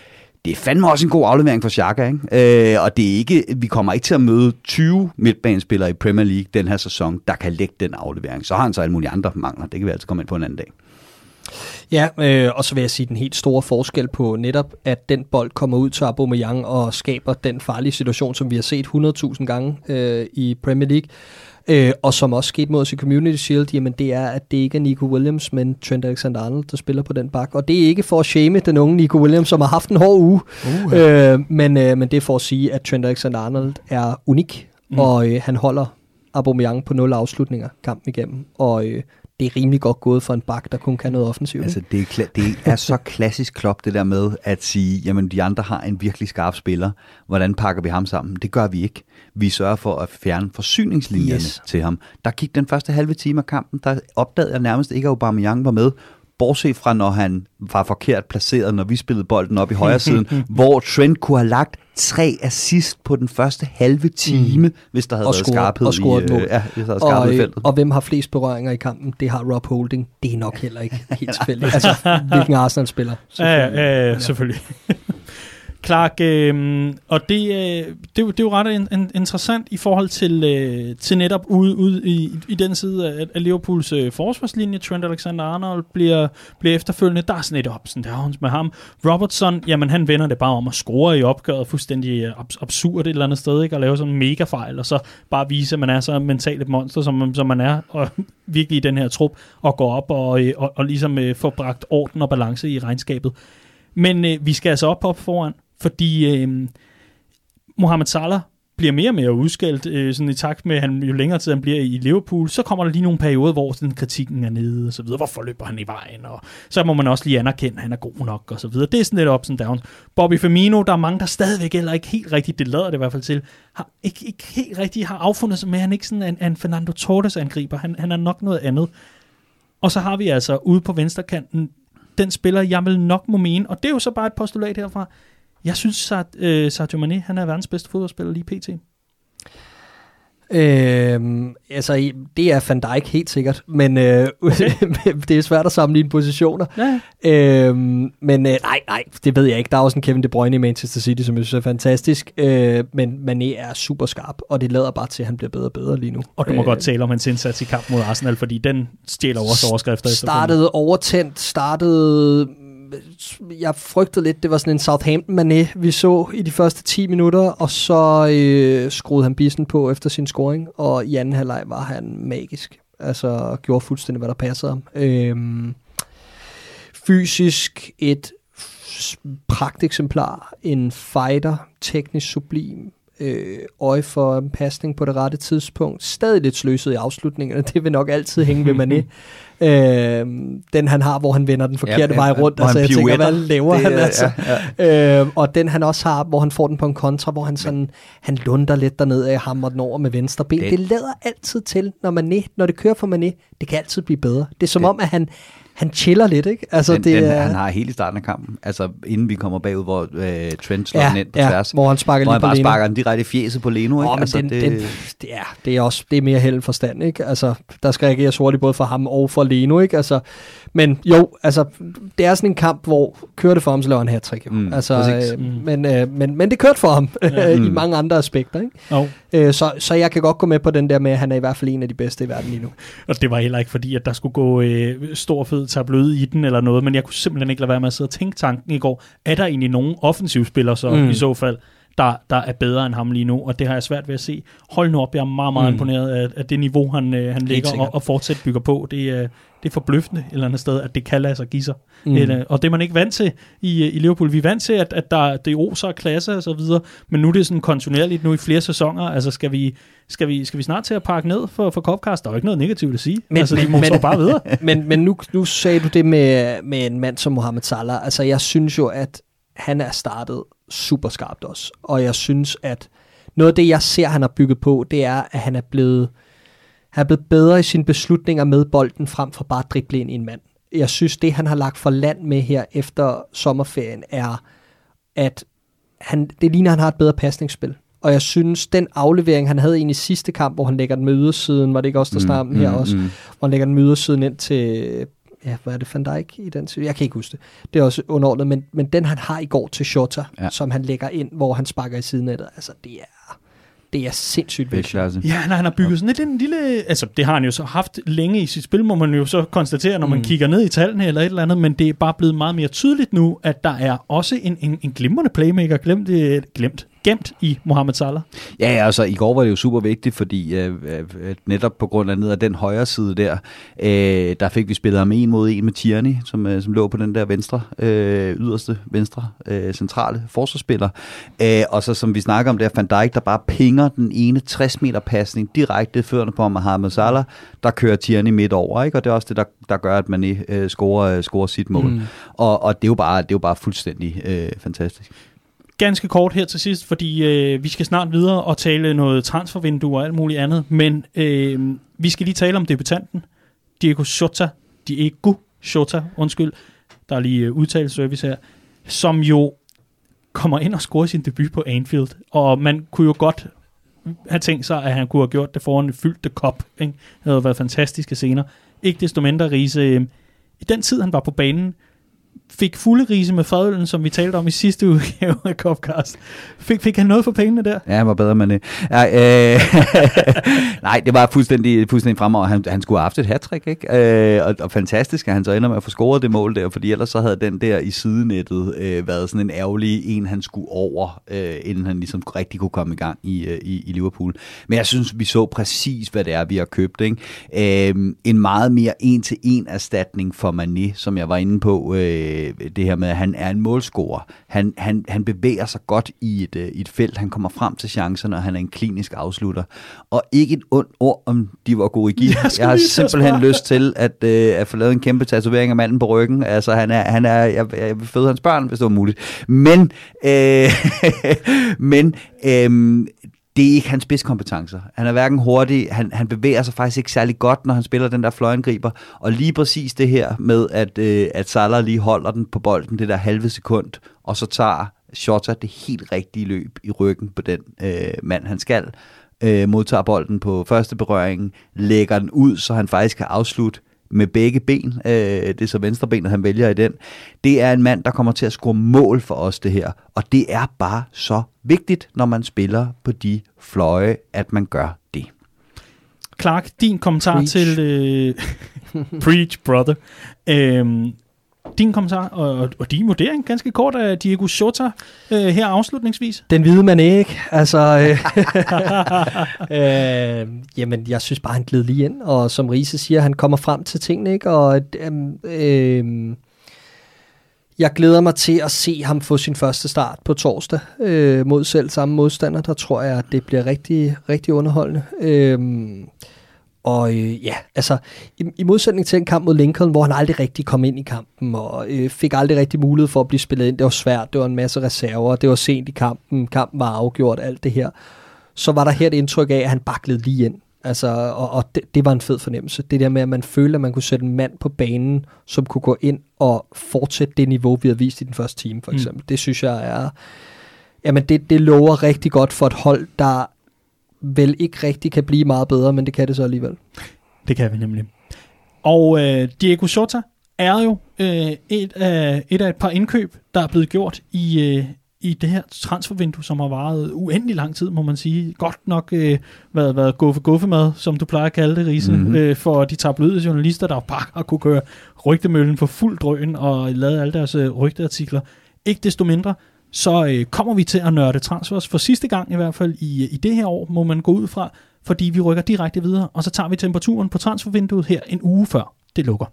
det er fandme også en god aflevering for Xhaka, ikke? Øh, og det er ikke, vi kommer ikke til at møde 20 midtbanespillere i Premier League den her sæson, der kan lægge den aflevering. Så har han så alle mulige andre mangler. Det kan vi altså komme ind på en anden dag. Ja, øh, og så vil jeg sige den helt store forskel på netop, at den bold kommer ud til Aubameyang og skaber den farlige situation, som vi har set 100.000 gange øh, i Premier League. Øh, og som også skete mod os i Community Shield, jamen det er, at det ikke er Nico Williams, men Trent Alexander-Arnold, der spiller på den bak. Og det er ikke for at shame den unge Nico Williams, som har haft en hård uge, uh. øh, men, øh, men det er for at sige, at Trent Alexander-Arnold er unik, mm. og øh, han holder Aubameyang på nul afslutninger kampen igennem, og øh, det er rimelig godt gået for en bak, der kun kan noget offensivt. Altså, det, er, det er så klassisk klop, det der med at sige, jamen de andre har en virkelig skarp spiller. Hvordan pakker vi ham sammen? Det gør vi ikke. Vi sørger for at fjerne forsyningslinjerne yes. til ham. Der gik den første halve time af kampen, der opdagede jeg nærmest ikke, at Aubameyang var med bortset fra når han var forkert placeret, når vi spillede bolden op i højre siden, hvor Trent kunne have lagt tre assist på den første halve time, mm. hvis der havde og været score, skarphed og i, øh, ja, hvis der og, i feltet. Og hvem har flest berøringer i kampen? Det har Rob Holding. Det er nok heller ikke helt tilfældigt. altså, hvilken Arsenal-spiller? Ja, ja, ja, selvfølgelig. Clark, øh, og det, øh, det, det er jo ret in, in, interessant i forhold til, øh, til netop ude, ude i, i den side af, af Liverpools øh, forsvarslinje. Trent Alexander-Arnold bliver, bliver efterfølgende. Der er sådan et ups and downs med ham. Robertson, jamen han vender det bare om at score i opgøret fuldstændig øh, abs- absurd et eller andet sted, ikke? og lave sådan en mega fejl, og så bare vise, at man er så mentalt et monster, som, som man er, og virkelig i den her trup, og gå op og, og, og, og ligesom øh, få bragt orden og balance i regnskabet. Men øh, vi skal altså op op foran fordi øh, Mohamed Salah bliver mere og mere udskældt, øh, sådan i takt med, at han, jo længere tid han bliver i Liverpool, så kommer der lige nogle perioder, hvor den kritikken er nede, og så videre. Hvorfor løber han i vejen? Og så må man også lige anerkende, at han er god nok, og så videre. Det er sådan lidt ups and downs. Bobby Firmino, der er mange, der stadigvæk eller ikke helt rigtigt, det lader det i hvert fald til, har ikke, ikke helt rigtigt har affundet sig med, at han ikke sådan er en, en Fernando Torres angriber. Han, han er nok noget andet. Og så har vi altså ude på venstrekanten, den spiller, jeg vil nok må mene, og det er jo så bare et postulat herfra, jeg synes, at øh, Sadio Mane, han er verdens bedste fodboldspiller lige pt. Øhm, altså, det er Van Dijk helt sikkert, men øh, okay. det er svært at sammenligne positioner. Ja. Øhm, men øh, nej, nej, det ved jeg ikke. Der er også en Kevin De Bruyne i Manchester City, som jeg synes er fantastisk. Øh, men Mané er super skarp, og det lader bare til, at han bliver bedre og bedre lige nu. Og du må øh, godt tale om hans indsats i kamp mod Arsenal, fordi den stjæler også overskrifter. Startede overtændt, startede jeg frygtede lidt, det var sådan en Southampton mané, vi så i de første 10 minutter, og så øh, skruede han bissen på efter sin scoring, og i anden halvleg var han magisk. Altså gjorde fuldstændig, hvad der passede ham. Øhm, fysisk et pragteksemplar, en fighter, teknisk sublim, øh, øje for en pasning på det rette tidspunkt. Stadig lidt sløset i afslutningerne. Det vil nok altid hænge ved Mané. øh, den han har, hvor han vender den forkerte ja, vej rundt. Altså, jeg tænker, hvad laver det, han altså? Ja, ja. Øh, og den han også har, hvor han får den på en kontra, hvor han sådan, han lunder lidt derned af hammer den over med venstre ben. Det, det lader altid til, når, Mané, når det kører for Mané. Det kan altid blive bedre. Det er som det. om, at han, han chiller lidt, ikke? Altså, den, det den, er... Han har helt i starten af kampen, altså inden vi kommer bagud, hvor øh, Trent slår ja, den ind på ja, tværs. hvor han sparker hvor han bare sparker den direkte i fjeset på Leno, ikke? Oh, altså, den, det... Den, det, er, det er også det er mere held forstand, ikke? Altså, der skal reageres hurtigt både for ham og for Leno, ikke? Altså, men jo, altså, det er sådan en kamp, hvor kører det for ham, så laver han hat-trick. Mm, altså, øh, mm. men, øh, men, men det kørte for ham ja. i mm. mange andre aspekter, ikke? Oh. Øh, så, så jeg kan godt gå med på den der med, at han er i hvert fald en af de bedste i verden lige nu. Og det var heller ikke fordi, at der skulle gå øh, stor fed tabloid i den eller noget, men jeg kunne simpelthen ikke lade være med at sidde og tænke tanken i går. Er der egentlig nogen offensivspillere så mm. i så fald, der, der er bedre end ham lige nu, og det har jeg svært ved at se. Hold nu op, jeg er meget, meget mm. imponeret af, af det niveau, han, øh, han ligger og, og fortsat bygger på. Det, øh, det er forbløffende et eller andet sted, at det kan lade sig give sig. Mm. Et, øh, og det er man ikke vant til i, i Liverpool. Vi er vant til, at, at der, det oser klasse og så videre, men nu er det sådan kontinuerligt nu i flere sæsoner. Altså skal vi, skal vi, skal vi snart til at pakke ned for, for Copcast? Der er jo ikke noget negativt at sige. Men, altså, de må men, bare videre. men, men nu, nu sagde du det med, med en mand som Mohamed Salah. Altså jeg synes jo, at han er startet super skarpt også. Og jeg synes, at noget af det, jeg ser, han har bygget på, det er, at han er blevet, han er blevet bedre i sine beslutninger med bolden, frem for bare at drible ind i en mand. Jeg synes, det han har lagt for land med her efter sommerferien, er, at han, det ligner, at han har et bedre pasningsspil. Og jeg synes, den aflevering, han havde i sidste kamp, hvor han lægger den med ydersiden, var det ikke også, der mm, snakkede mm, her også, mm. hvor han lægger den med ydersiden ind til ja, hvad er det, Van Dijk i den Jeg kan ikke huske det. Det er også underordnet, men, men den han har i går til Shota, ja. som han lægger ind, hvor han sparker i siden af det, altså det er, det er sindssygt vigtigt. Ja, nej, han har bygget sådan lidt en lille... Altså, det har han jo så haft længe i sit spil, må man jo så konstatere, når man mm. kigger ned i tallene eller et eller andet, men det er bare blevet meget mere tydeligt nu, at der er også en, en, en glimrende playmaker, glemt, glemt, gemt i Mohamed Salah. Ja, altså i går var det jo super vigtigt, fordi øh, øh, netop på grund af ned af den højre side der, øh, der fik vi spillet ham en mod en med Tierney, som, øh, som lå på den der venstre, øh, yderste venstre øh, centrale forsvarsspiller. Øh, og så som vi snakker om der, Van Dijk, der bare pinger den ene 60 meter pasning direkte førende på Mohamed Salah, der kører Tierney midt over, ikke? og det er også det, der, der gør, at man øh, scorer, øh, scorer sit mål. Mm. Og, og det, er jo bare, det er jo bare fuldstændig øh, fantastisk ganske kort her til sidst, fordi øh, vi skal snart videre og tale noget transfervindue og alt muligt andet, men øh, vi skal lige tale om debutanten, Diego Sota, Diego Sota, undskyld, der er lige øh, udtaleservice her, som jo kommer ind og scorer sin debut på Anfield, og man kunne jo godt have tænkt sig, at han kunne have gjort det foran en fyldte kop. Ikke? Det havde været fantastiske scener. Ikke desto mindre, Riese, øh, i den tid, han var på banen, fik fulde rise med fadølen, som vi talte om i sidste udgave af Copcast. Fik, fik han noget for pengene der? Ja, han var bedre med det. Ja, øh, øh nej, det var fuldstændig, fuldstændig fremover. Han, han skulle have haft et hattrick, ikke? Øh, og, og, fantastisk, at han så ender med at få scoret det mål der, fordi ellers så havde den der i sidenettet øh, været sådan en ærgerlig en, han skulle over, øh, inden han ligesom rigtig kunne komme i gang i, øh, i, i Liverpool. Men jeg synes, vi så præcis, hvad det er, vi har købt. Ikke? Øh, en meget mere en-til-en erstatning for Mané, som jeg var inde på øh, øh, det her med, at han er en målscorer. Han, han, han bevæger sig godt i et, øh, i et felt. Han kommer frem til chancerne, og han er en klinisk afslutter. Og ikke et ondt ord om Divock Origi. Jeg Jeg, skulle jeg har simpelthen lyst til at, øh, at få lavet en kæmpe tatovering af manden på ryggen. Altså, han er, han er, jeg, jeg vil føde hans børn, hvis det var muligt. Men, øh, men øh, det er ikke hans spidskompetencer. Han er hverken hurtig, han, han bevæger sig faktisk ikke særlig godt, når han spiller den der fløjangriber. Og lige præcis det her med, at, øh, at Salah lige holder den på bolden, det der halve sekund, og så tager Shota det helt rigtige løb i ryggen på den øh, mand, han skal. Øh, modtager bolden på første berøring, lægger den ud, så han faktisk kan afslutte med begge ben. Øh, det er så venstre benet, han vælger i den. Det er en mand, der kommer til at score mål for os, det her. Og det er bare så vigtigt, når man spiller på de fløje, at man gør det. Clark, din kommentar Preach. til... Øh, preach, brother. Øhm, din kommentar og, og, din vurdering, ganske kort, af Diego Jota øh, her afslutningsvis. Den hvide man ikke. Altså, øh, øh, jamen, jeg synes bare, han gled lige ind, og som Riese siger, han kommer frem til tingene, ikke? Og øh, øh, jeg glæder mig til at se ham få sin første start på torsdag øh, mod selv samme modstander. Der tror jeg, at det bliver rigtig, rigtig underholdende. Øh, og øh, ja, altså i, i modsætning til en kamp mod Lincoln, hvor han aldrig rigtig kom ind i kampen, og øh, fik aldrig rigtig mulighed for at blive spillet ind. Det var svært, det var en masse reserver, det var sent i kampen, kampen var afgjort, alt det her. Så var der her et indtryk af, at han baklede lige ind. Altså, og, og det, det var en fed fornemmelse. Det der med, at man følte, at man kunne sætte en mand på banen, som kunne gå ind og fortsætte det niveau, vi har vist i den første time, for Mm. eksempel. Mm. Det synes jeg er... Jamen, det, det lover rigtig godt for et hold, der vel ikke rigtig kan blive meget bedre, men det kan det så alligevel. Det kan vi nemlig. Og øh, Diego Jota er jo øh, et, af, et af et par indkøb, der er blevet gjort i, øh, i det her transfervindue, som har varet uendelig lang tid, må man sige. Godt nok øh, været, været guffe guffe med, som du plejer at kalde det, Riese, mm-hmm. Mhm. øh, for de tabloide journalister, der bare har kunne køre rygtemøllen for fuld drøn og lavet alle deres øh, rygteartikler. Ikke desto mindre, så øh, kommer vi til at nørde transfers for sidste gang i hvert fald i, i det her år, må man gå ud fra, fordi vi rykker direkte videre, og så tager vi temperaturen på transfervinduet her en uge før det lukker.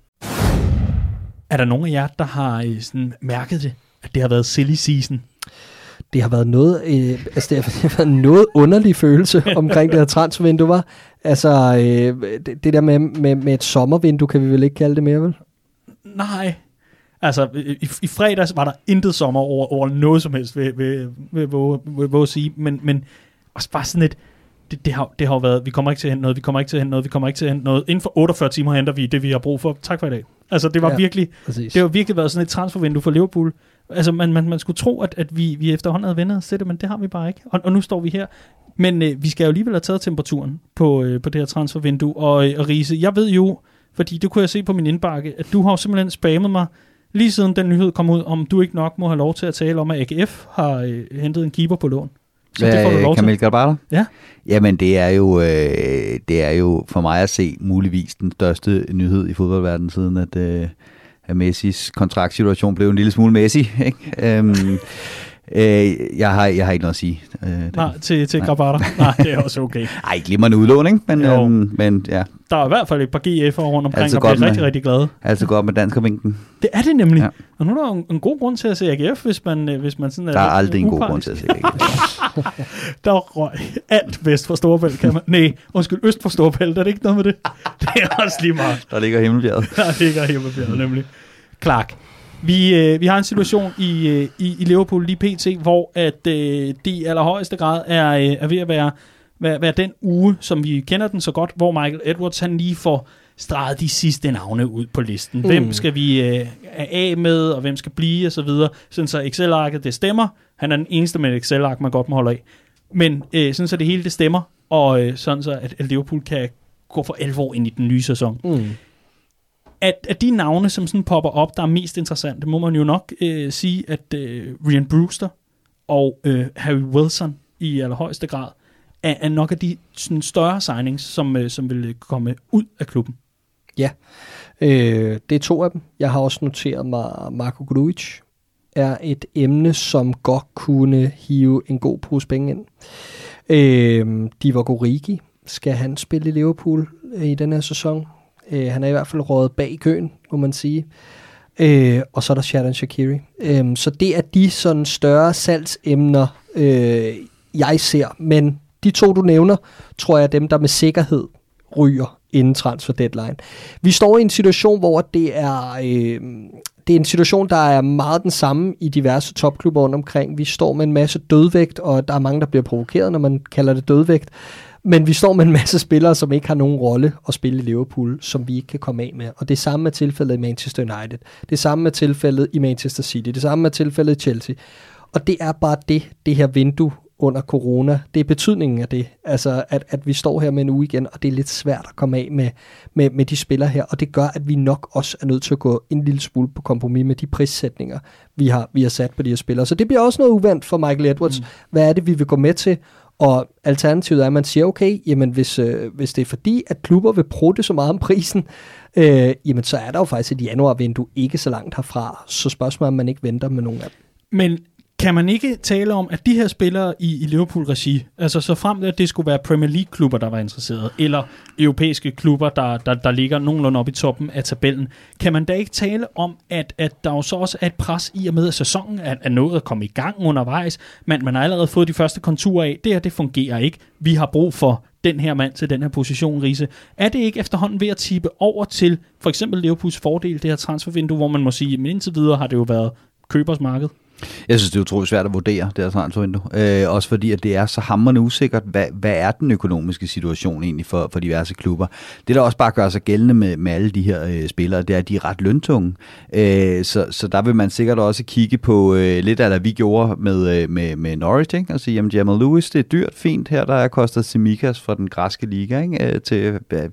Er der nogen af jer, der har øh, sådan mærket det, at det har været silly season? Det har været noget, øh, altså det har, det har været noget underlig følelse omkring det her transfervindue, var. Altså, øh, det, det der med, med, med et sommervindue, kan vi vel ikke kalde det mere, vel? Nej. Altså, i, i fredags var der intet sommer over, over noget som helst, vil, vil, vil, vil, vil, vil sige. Men, men også bare sådan et, det, det, har, det har været, vi kommer ikke til at hente noget, vi kommer ikke til at hente noget, vi kommer ikke til at hente noget. Inden for 48 timer henter vi det, vi har brug for. Tak for i dag. Altså, det var Ja. virkelig, Præcis. det har virkelig været sådan et transfervindue for Liverpool. Altså, man, man, man skulle tro, at, at vi, vi efterhånden havde vendt os til det, men det har vi bare ikke. Og, og nu står vi her. Men øh, vi skal jo alligevel have taget temperaturen på, øh, på det her transfervindue. Og, øh, og Riese, jeg ved jo, fordi det kunne jeg se på min indbakke, at du har jo simpelthen spammet mig lige siden den nyhed kom ud, om du ikke nok må have lov til at tale om, at AGF har øh, hentet en keeper på lån. Så det får du lov til. Kamil Garbala? Ja. Jamen, det er, jo, øh, det er jo for mig at se muligvis den største nyhed i fodboldverdenen, siden at, øh, at Messis kontraktsituation blev en lille smule Messi. Ikke? Øhm, øh, jeg, har, jeg har ikke noget at sige. Øh, Nej, til, til Nej. Grabata. Nej, det er også okay. Ej, glimrende udlån, ikke? Men, Jo. øhm, men ja, Der er i hvert fald et par GF'er rundt omkring, Altså og bliver med- rigtig, rigtig glade. altså godt med danskervinken. Det er det nemlig. Ja. Og nu er der en, en god grund til at se AGF, hvis man, øh, hvis man sådan er Der er aldrig en god grund til at sige det. Der røg alt vest for Storebælt, kan man... Nej, undskyld, øst for Storebælt, er det ikke noget med det? Det er også lige meget. Der ligger himmelbjerget. Der ligger Himmelbjerget nemlig. Clark, vi, øh, vi har en situation i, øh, i, i Liverpool lige pt., hvor at øh, det i allerhøjeste grad er, øh, er ved at være, være, være den uge, som vi kender den så godt, hvor Michael Edwards han lige får streget de sidste navne ud på listen. Mm. Hvem skal vi øh, af med, og hvem skal blive, og så videre. Sådan så Excel-arket det stemmer. Han er den eneste med et Excel-ark, man godt må holde af. Men øh, sådan så det hele det stemmer, og øh, sådan så at, at Liverpool kan gå for alvor ind i den nye sæson Mm at, at de navne, som sådan popper op, der er mest interessante, må man jo nok øh, sige, at øh, Ryan Brewster og øh, Harry Wilson i allerhøjeste grad er, er nok af de sådan, større signings, som, øh, som vil øh, komme ud af klubben. Ja, øh, det er to af dem. Jeg har også noteret mig, Marco Grujic er et emne, som godt kunne hive en god pose penge ind. Øh, Divock Origi, skal han spille i Liverpool øh, i den her sæson? Øh, han er i hvert fald rådet bag i køen, må man sige. øh, og så er der Shadon Shakiri. Øh, så det er de sådan større salgsemner, øh, jeg ser. Men de to, du nævner, tror jeg er dem, der med sikkerhed ryger inden transfer deadline. Vi står i en situation, hvor det er, øh, det er en situation, der er meget den samme i diverse topklubber rundt omkring. Vi står med en masse dødvægt, og der er mange, der bliver provokeret, når man kalder det dødvægt. Men vi står med en masse spillere, som ikke har nogen rolle at spille i Liverpool, som vi ikke kan komme af med. Og det samme er tilfældet i Manchester United. Det samme er tilfældet i Manchester City. Det samme er tilfældet i Chelsea. Og det er bare det, det her vindue under corona. Det er betydningen af det. Altså, at, at vi står her med en uge igen, og det er lidt svært at komme af med, med, med de spillere her. Og det gør, at vi nok også er nødt til at gå en lille smule på kompromis med de prissætninger, vi har, vi har sat på de her spillere. Så det bliver også noget uvendt for Michael Edwards. Mm. Hvad er det, vi vil gå med til? Og alternativet er, at man siger, okay, jamen hvis, øh, hvis det er fordi, at klubber vil prutte så meget om prisen, øh, jamen så er der jo faktisk et januarvindue ikke så langt herfra. Så spørgsmålet er, om man ikke venter med nogen af dem. Men kan man ikke tale om, at de her spillere i, i Liverpool-regi, altså så frem til, at det skulle være Premier League-klubber, der var interesseret, eller europæiske klubber, der, der, der ligger nogenlunde oppe i toppen af tabellen, kan man da ikke tale om, at, at der jo så også er et pres i og med, at sæsonen er, er nået at komme i gang undervejs, men man har allerede fået de første konturer af, det her, det fungerer ikke. Vi har brug for den her mand til den her position, Riese. Er det ikke efterhånden ved at tippe over til for eksempel Liverpools fordel, det her transfervindue, hvor man må sige, men indtil videre har det jo været købers marked? Jeg synes, det er utroligt svært at vurdere, det her transfervindue. Øh, også fordi, at det er så hammerende usikkert, hvad, hvad er den økonomiske situation egentlig for, for diverse klubber. Det, der også bare gør sig gældende med, med alle de her øh, spillere, det er, at de er ret løntunge. Øh, så, så der vil man sikkert også kigge på øh, lidt af, hvad vi gjorde med, øh, med, med Norwich, ikke? og sige, jamen Jamal Lewis, det er dyrt, fint. Her der er kostet Simikas fra den græske liga ikke? Øh, til... Øh,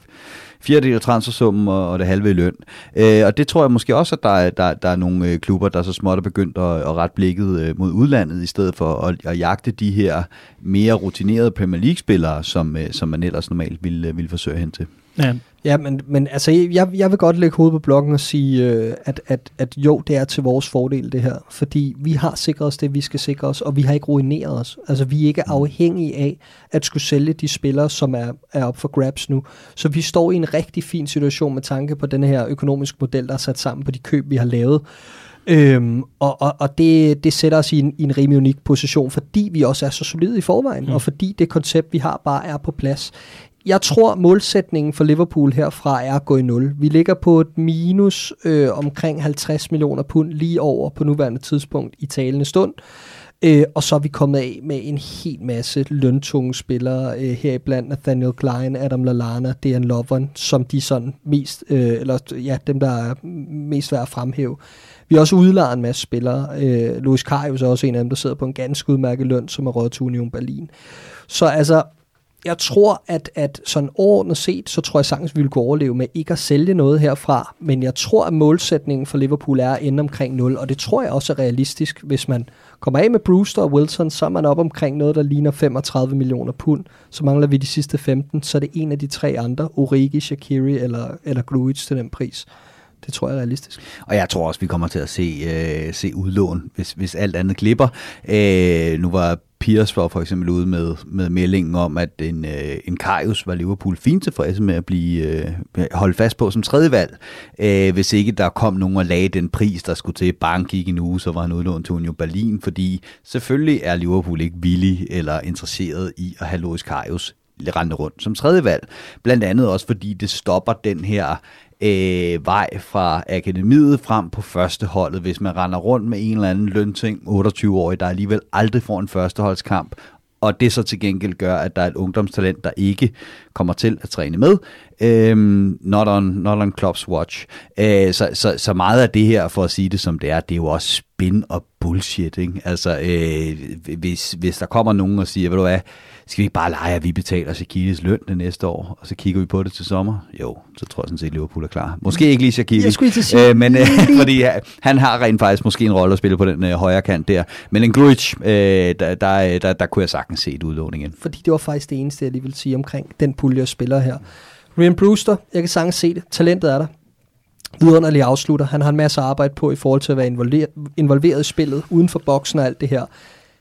fjerdedel af transfersummen og, og det halve i løn. Øh, og det tror jeg måske også, at der er, der, der er nogle øh, klubber, der så småt er begyndt at, at ret blikket øh, mod udlandet, i stedet for at, at jagte de her mere rutinerede Premier League-spillere, som, øh, som man ellers normalt ville, øh, ville forsøge hen til. Ja, ja men, men altså, jeg, jeg vil godt lægge hovedet på blokken og sige, øh, at, at, at jo, det er til vores fordel det her. Fordi vi har sikret os det, vi skal sikre os, og vi har ikke ruineret os. Altså, vi er ikke mm. afhængige af at skulle sælge de spillere, som er, er op for grabs nu. Så vi står i en rigtig fin situation med tanke på den her økonomiske model, der er sat sammen på de køb, vi har lavet. Øhm, og og, og det, det sætter os i en, i en rimelig unik position, fordi vi også er så solide i forvejen, mm. og fordi det koncept, vi har, bare er på plads jeg tror, målsætningen for Liverpool herfra er at gå i nul. Vi ligger på et minus øh, omkring 50 millioner pund lige over på nuværende tidspunkt i talende stund. Øh, og så er vi kommet af med en hel masse løntunge spillere, øh, heriblandt Nathaniel Klein, Adam Lallana, Dejan Lovren, som de sådan mest, øh, eller ja, dem der er mest værd at fremhæve. Vi har også udlejet en masse spillere. Øh, Luis Karius er også en af dem, der sidder på en ganske udmærket løn, som er råd til Union Berlin. Så altså, jeg tror, at, at sådan overordnet set, så tror jeg sagtens, vi vil kunne overleve med ikke at sælge noget herfra. Men jeg tror, at målsætningen for Liverpool er at ende omkring 0, og det tror jeg også er realistisk. Hvis man kommer af med Brewster og Wilson, så er man op omkring noget, der ligner 35 millioner pund. Så mangler vi de sidste 15, så er det en af de tre andre, Origi, Shakiri eller, eller Grujic til den pris. Det tror jeg er realistisk. Og jeg tror også, vi kommer til at se, øh, se udlån, hvis, hvis alt andet glipper. Øh, nu var Piers var for eksempel ude med, med meldingen om, at en, øh, en Karius var Liverpool fint tilfredse med at blive øh, holdt fast på som tredje valg. Øh, hvis ikke der kom nogen og lagde den pris, der skulle til bank i en uge, så var han udlånt til Union Berlin, fordi selvfølgelig er Liverpool ikke villig eller interesseret i at have Loris Karius rende rundt som tredje valg. Blandt andet også fordi det stopper den her øh, vej fra akademiet frem på førsteholdet, hvis man render rundt med en eller anden lønting, 28-årig, der alligevel aldrig får en førsteholdskamp, og det så til gengæld gør, at der er et ungdomstalent, der ikke kommer til at træne med. Øhm, not, on, not on Klopp's watch. Øh, så, så, så meget af det her, for at sige det som det er, det er jo også spin og bullshit. Ikke? Altså, øh, hvis, hvis der kommer nogen og siger, ved du hvad, skal vi ikke bare lege, at vi betaler Shakiris løn det næste år, og så kigger vi på det til sommer? Jo, så tror jeg sådan set, at Liverpool er klar. Måske ikke lige Shakiri, jeg skulle sige, øh, men øh, fordi øh, han har rent faktisk måske en rolle at spille på den øh, højre kant der. Men en Grujic, øh, der, der, der, der, der kunne jeg sagtens se et udlåning igen. Fordi det var faktisk det eneste, jeg lige vil sige omkring den pulje af spillere her. Ryan Brewster, jeg kan sagtens se det. Talentet er der vidunderlig afslutter. Han har en masse arbejde på i forhold til at være involveret, involveret i spillet, uden for boksen og alt det her.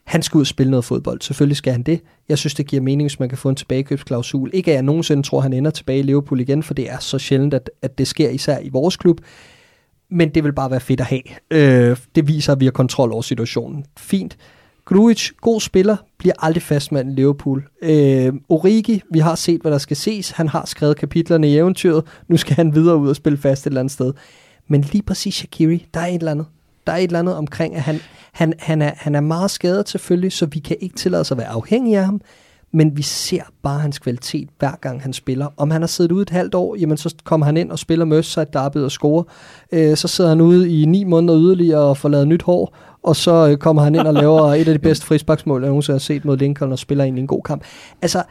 Han skal ud og spille noget fodbold. Selvfølgelig skal han det. Jeg synes, det giver mening, hvis man kan få en tilbagekøbsklausul. Ikke at jeg nogensinde tror, han ender tilbage i Liverpool igen, for det er så sjældent, at, at det sker især i vores klub. men det vil bare være fedt at have. Øh, det viser, at vi har kontrol over situationen. Fint. Grujic, god spiller, bliver aldrig fastmand i Liverpool. Øh, Origi, vi har set, hvad der skal ses. Han har skrevet kapitlerne i eventyret. Nu skal han videre ud og spille fast et eller andet sted. Men lige præcis Shakiri, der er et eller andet. Der er et eller andet omkring, at han, han, han, er, han er meget skadet selvfølgelig, så vi kan ikke tillade os at være afhængige af ham men vi ser bare hans kvalitet hver gang han spiller. Om han har siddet ude et halvt år, jamen så kommer han ind og spiller Merseyside Derby og scorer. Øh, så sidder han ude i ni måneder yderligere og får lavet nyt hår, og så øh, kommer han ind og laver et af de bedste frisbaksmål, jeg nogensinde har set mod Lincoln og spiller ind i en god kamp. Altså,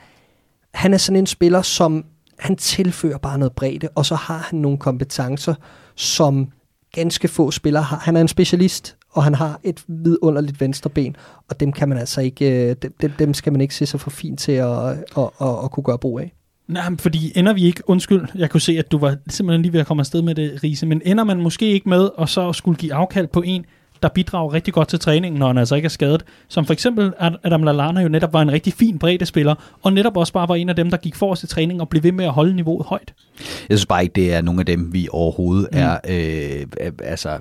han er sådan en spiller, som han tilfører bare noget bredde, og så har han nogle kompetencer, som ganske få spillere har. Han er en specialist, og han har et vidunderligt venstre ben, og dem kan man altså ikke, øh, dem, dem skal man ikke se sig for fint til at, at, at, at, at kunne gøre brug af. Nej, fordi ender vi ikke, undskyld, jeg kunne se, at du var simpelthen lige ved at komme afsted med det, Riese, men ender man måske ikke med at så skulle give afkald på en, der bidrager rigtig godt til træningen, når han altså ikke er skadet. Som for eksempel Adam Lallana jo netop var en rigtig fin spiller, og netop også bare var en af dem, der gik forrest i træning og blev ved med at holde niveauet højt. Jeg synes bare ikke, det er nogle af dem, vi overhovedet mm. er øh, altså,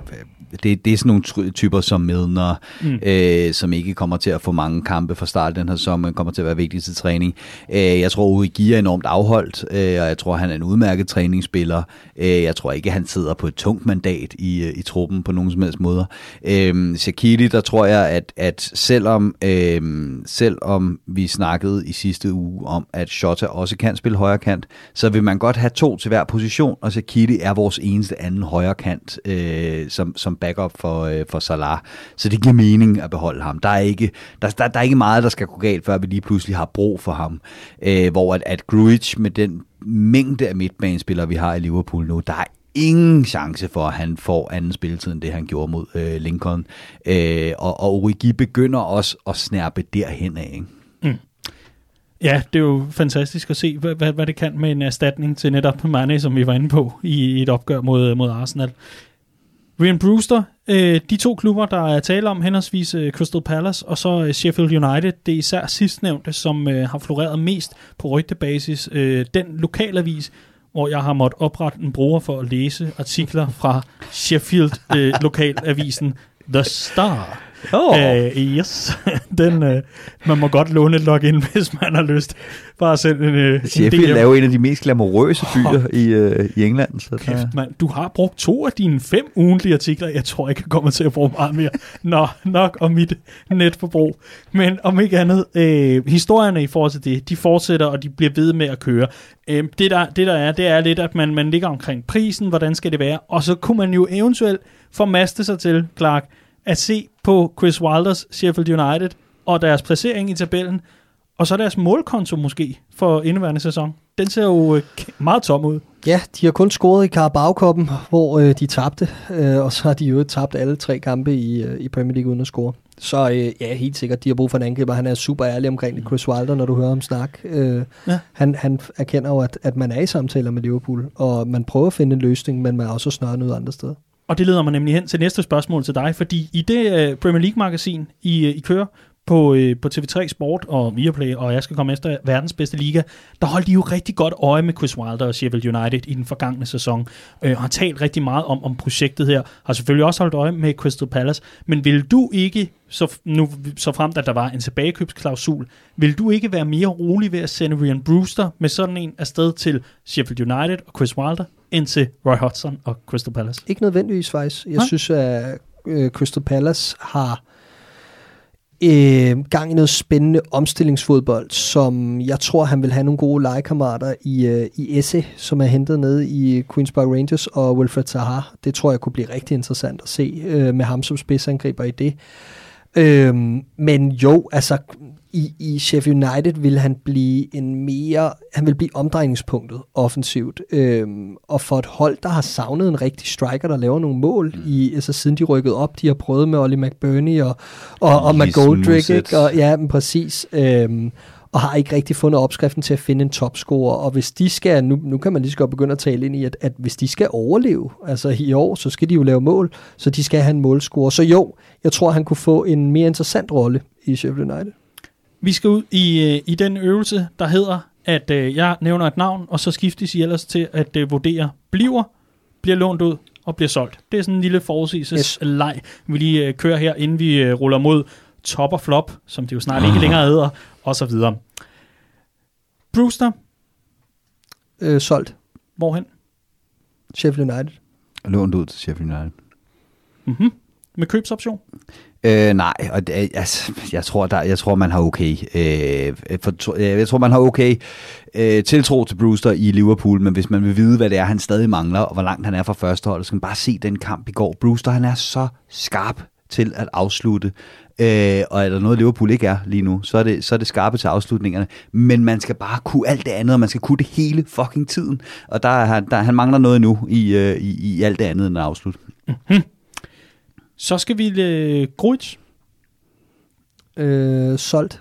det, det er sådan nogle typer som Milner, mm. øh, som ikke kommer til at få mange kampe fra start den her sæson, men kommer til at være vigtig til træning. Øh, jeg tror, Uri er enormt afholdt, øh, og jeg tror, han er en udmærket træningsspiller. Øh, jeg tror ikke, han sidder på et tungt mandat i, øh, i truppen på nogen som helst måder. Øh, Shakiri, der tror jeg, at, at selvom, øh, selvom vi snakkede i sidste uge om, at Shota også kan spille højre kant, så vil man godt have to til hver position, og Shakiri er vores eneste anden højre kant, øh, som, som backup for, øh, for Salah. Så det giver mening at beholde ham. Der er, ikke, der, der, der er ikke meget, der skal gå galt, før vi lige pludselig har brug for ham. Øh, hvor at, at Grujic med den mængde af midtbanespillere, vi har i Liverpool nu, der er ingen chance for, at han får anden spilletid, end det han gjorde mod øh, Lincoln. Øh, og, og Origi begynder også at snærpe derhen af. Ikke? Mm. Ja, det er jo fantastisk at se, hvad, hvad, hvad det kan med en erstatning til netop Mane, som vi var inde på i, i et opgør mod, mod Arsenal. Ryan Brewster, øh, de to klubber, der er tale om, henholdsvis øh, Crystal Palace og så øh, Sheffield United, det er især sidstnævnte, som øh, har floreret mest på rygtebasis. Øh, den lokalavis, hvor jeg har måttet oprette en bruger for at læse artikler fra Sheffield øh, lokalavisen The Star. Oh. Uh, yes, den, uh, man må godt låne et login, hvis man har lyst. Bare selv en, uh, Sheffield er jo en af de mest glamourøse byer oh. i, uh, i England. Så Kæft, der... man, du har brugt to af dine fem ugentlige artikler. Jeg tror ikke, jeg kommer til at bruge meget mere. Nå, nok om mit netforbrug. Men om ikke andet, uh, historierne i forhold til det, de fortsætter, og de bliver ved med at køre. Uh, det, der, det der er, det er lidt, at man, man ligger omkring prisen, hvordan skal det være, og så kunne man jo eventuelt formaste sig til, Clark, at se på Chris Wilders Sheffield United og deres placering i tabellen, og så deres målkonto måske for indeværende sæson. Den ser jo øh, meget tom ud. Ja, de har kun scoret i Carabao-koppen, hvor øh, de tabte, øh, og så har de jo tabt alle tre kampe i, øh, i Premier League uden at score. Så øh, ja, helt sikkert, de har brug for en angriber. Han er super ærlig omkring det, Chris Wilder, når du hører ham snak. Øh, ja. han, han erkender jo, at, at man er i samtaler med Liverpool, og man prøver at finde en løsning, men man er også snart ud andre steder. Og det leder mig nemlig hen til næste spørgsmål til dig, fordi i det øh, Premier League-magasin, I, øh, I kører på, uh, på TV3 Sport og Viaplay, og jeg skal komme efter verdens bedste liga, der holdt de jo rigtig godt øje med Chris Wilder og Sheffield United i den forgangne sæson, uh, og har talt rigtig meget om, om projektet her, har selvfølgelig også holdt øje med Crystal Palace, men vil du ikke, så, nu, så frem at der var en tilbagekøbsklausul, vil du ikke være mere rolig ved at sende Ryan Brewster med sådan en afsted til Sheffield United og Chris Wilder? ind til Roy Hodgson og Crystal Palace? Ikke nødvendigvis faktisk. Jeg ja. synes, at uh, Crystal Palace har øh, gang i noget spændende omstillingsfodbold, som jeg tror, han vil have nogle gode legekammerater i, øh, i Esse, som er hentet ned i Queen's Park Rangers og Wilfred Zaha. Det tror jeg kunne blive rigtig interessant at se øh, med ham som spidsangriber i det. Øh, men jo, altså i, i Sheffield United vil han blive en mere, han vil blive omdrejningspunktet offensivt. Øhm, og for et hold, der har savnet en rigtig striker, der laver nogle mål, mm. i, altså siden de rykkede op, de har prøvet med Ollie McBurney og, og, og McGoldrick, ikke? Og, ja, men præcis. Øhm, og har ikke rigtig fundet opskriften til at finde en topscorer. Og hvis de skal, nu, nu kan man lige så godt begynde at tale ind i, at, at hvis de skal overleve, altså i år, så skal de jo lave mål, så de skal have en målscorer. Så jo, jeg tror, han kunne få en mere interessant rolle i Sheffield United. Vi skal ud i, øh, i den øvelse, der hedder, at øh, jeg nævner et navn, og så skiftes I ellers til at øh, vurdere, bliver, bliver lånt ud, og bliver solgt. Det er sådan en lille forudsigelses Yes. leg, vi lige øh, kører her, inden vi øh, ruller mod top og flop, som det jo snart ikke længere hedder, og så videre. Brewster, Øh, solgt. hvorhen? Sheffield United. Lånt ud til Sheffield United. Mm-hmm. Med købsoption? Øh, nej, og det, altså, jeg tror, der, jeg tror, man har okay. Øh, for, øh, jeg tror, man har okay øh, tiltro til Brewster i Liverpool, men hvis man vil vide, hvad det er, han stadig mangler, og hvor langt han er fra førsteholdet, så skal man bare se den kamp i går. Brewster, han er så skarp til at afslutte. Øh, og er der noget, Liverpool ikke er lige nu, så er, det, så er det skarpe til afslutningerne. Men man skal bare kunne alt det andet, og man skal kunne det hele fucking tiden. Og der, er han- der, han mangler noget nu i, øh, i, i alt det andet end at afslutte. Mhm. Så skal vi øh, Gruitch. Øh, solgt.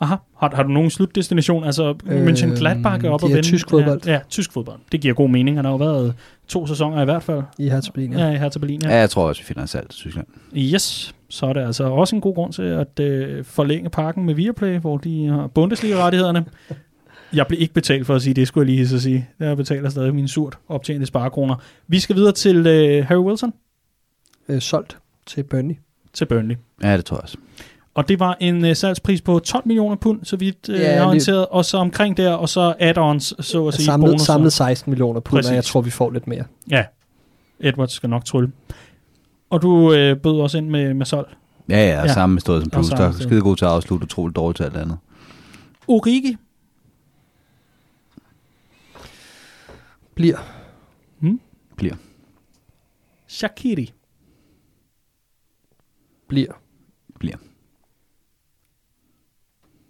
Aha. Har, har du nogen slutdestination? Altså, øh, München Gladbach er op og er vende. tysk fodbold. Ja, ja, tysk fodbold. Det giver god mening. Han har jo været to sæsoner i hvert fald. I Hertha Berlin, Ja, ja. ja her til Berlin. Ja, Ja. jeg tror også, vi finder en salg til Tyskland. Yes, så er det altså også en god grund til at øh, forlænge pakken med Viaplay, hvor de har Bundesliga-rettighederne. Jeg blev ikke betalt for at sige det, skulle jeg lige så sige. Jeg betaler stadig mine surt optjente sparekroner. Vi skal videre til øh, Harry Wilson, Øh, solgt til Burnley. til Burnley. Ja, det tror jeg også. Og det var en øh, salgspris på 12 millioner pund, så vidt øh, Ja, jeg har lige- orienteret. Og så omkring der, og så add-ons, så at sige, Samlet, bonusser. samlet 16 millioner pund, og jeg Præcis. tror, vi får lidt mere. Ja, Edwards skal nok trylle. Og du øh, bød også ind med, med Sol. Ja, ja, Ja. ja. samme stået som Og samme sted. Skide god til at afslutte, utroligt dårligt til alt andet. Origi Bliver. Bliver. Shakiri. Bliver. Bliver.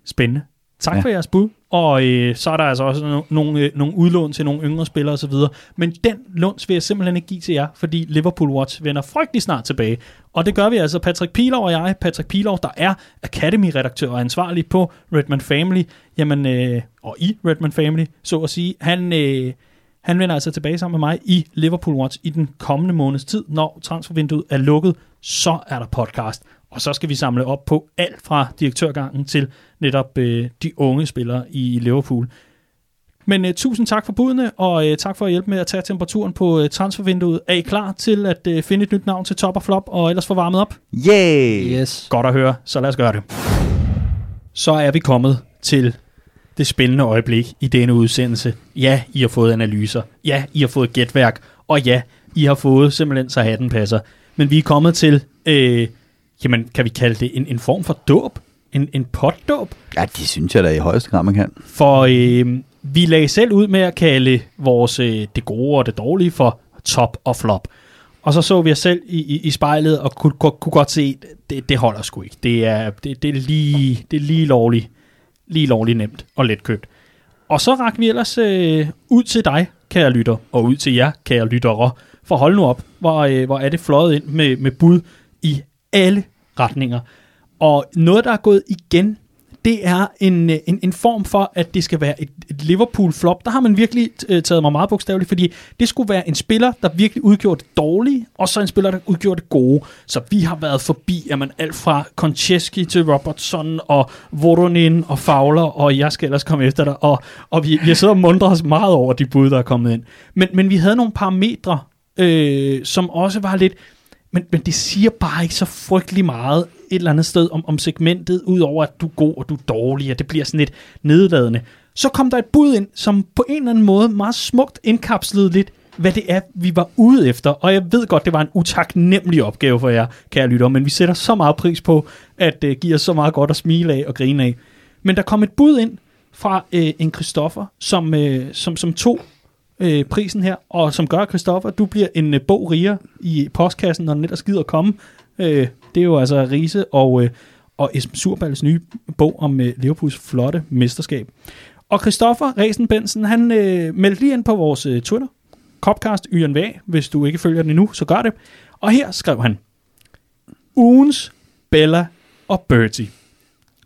Spændende. Tak ja. For jeres bud. Og øh, så er der altså også no- nogle, øh, nogle udlån til nogle yngre spillere osv. Men den lunds vil jeg simpelthen ikke give til jer, fordi Liverpool Watch vender frygtelig snart tilbage. Og det gør vi altså. Patrick Pilov og jeg, Patrick Pilov, der er Academy-redaktør og ansvarlig på Redman Family, jamen, øh, og i Redman Family, så at sige, han, øh, han vender altså tilbage sammen med mig i Liverpool Watch i den kommende måneds tid. Når transfervinduet er lukket, så er der podcast. Og så skal vi samle op på alt fra direktørgangen til netop øh, de unge spillere i Liverpool. Men øh, tusind tak for budene, og øh, tak for at hjælpe med at tage temperaturen på øh, transfervinduet. Er I klar til at øh, finde et nyt navn til top og flop, og ellers få varmet op? Yay! Yes. Godt at høre, så lad os gøre det. Så er vi kommet til det spændende øjeblik i denne udsendelse. Ja, I har fået analyser. Ja, I har fået gætværk. Og ja, I har fået simpelthen så hatten passer. Men vi er kommet til, øh, jamen kan vi kalde det en, en form for dåb? En, en potdåb? Ja, det synes jeg da i højeste grad, man kan. For øh, vi lagde selv ud med at kalde vores øh, det gode og det dårlige for top og flop. Og så så vi os selv i, i, i spejlet og kunne, kunne, kunne godt se, det, det holder sgu ikke. Det er, det, det er lige, det er lige lovligt, lige lovligt nemt og let købt. Og så rak vi ellers øh, ud til dig, kære lytter, og ud til jer, kære lyttere. For hold nu op, hvor, øh, hvor er det fløjet ind med, med bud i alle retninger. Og noget, der er gået igen, det er en, øh, en, en form for, at det skal være et, et Liverpool-flop. Der har man virkelig øh, taget mig meget bogstaveligt, fordi det skulle være en spiller, der virkelig udgjorde det dårlige, og så en spiller, der udgjorde det gode. Så vi har været forbi, jamen, alt fra Koncheski til Robertson og Voronin og Fowler, og jeg skal ellers komme efter dig. Og, og vi, vi har siddet og mundret os meget over de bud, der er kommet ind. Men, men vi havde nogle parametre, øh, som også var lidt... Men, men det siger bare ikke så frygtelig meget et eller andet sted om, om segmentet, udover at du er god og du er dårlig, og det bliver sådan lidt nedladende. Så kom der et bud ind, som på en eller anden måde meget smukt indkapslede lidt, hvad det er, vi var ude efter. Og jeg ved godt, det var en utaknemmelig opgave for jer, kære lytter, men vi sætter så meget pris på, at øh, det uh, giver så meget godt at smile af og grine af. Men der kom et bud ind fra uh, en Christoffer, som, uh, som, som tog øh, prisen her, og som gør, Christoffer, at du bliver en øh, bog riger i postkassen, når den ellers gider at komme. Øh, det er jo altså Riese og, øh, og Esben Surballes nye bog om øh, Liverpools flotte mesterskab. Og Christoffer Resen Bensen, han øh, meldte lige ind på vores øh, Twitter, Copcast YNVA, hvis du ikke følger den endnu, så gør det. Og her skrev han, ugens Bella og Bertie,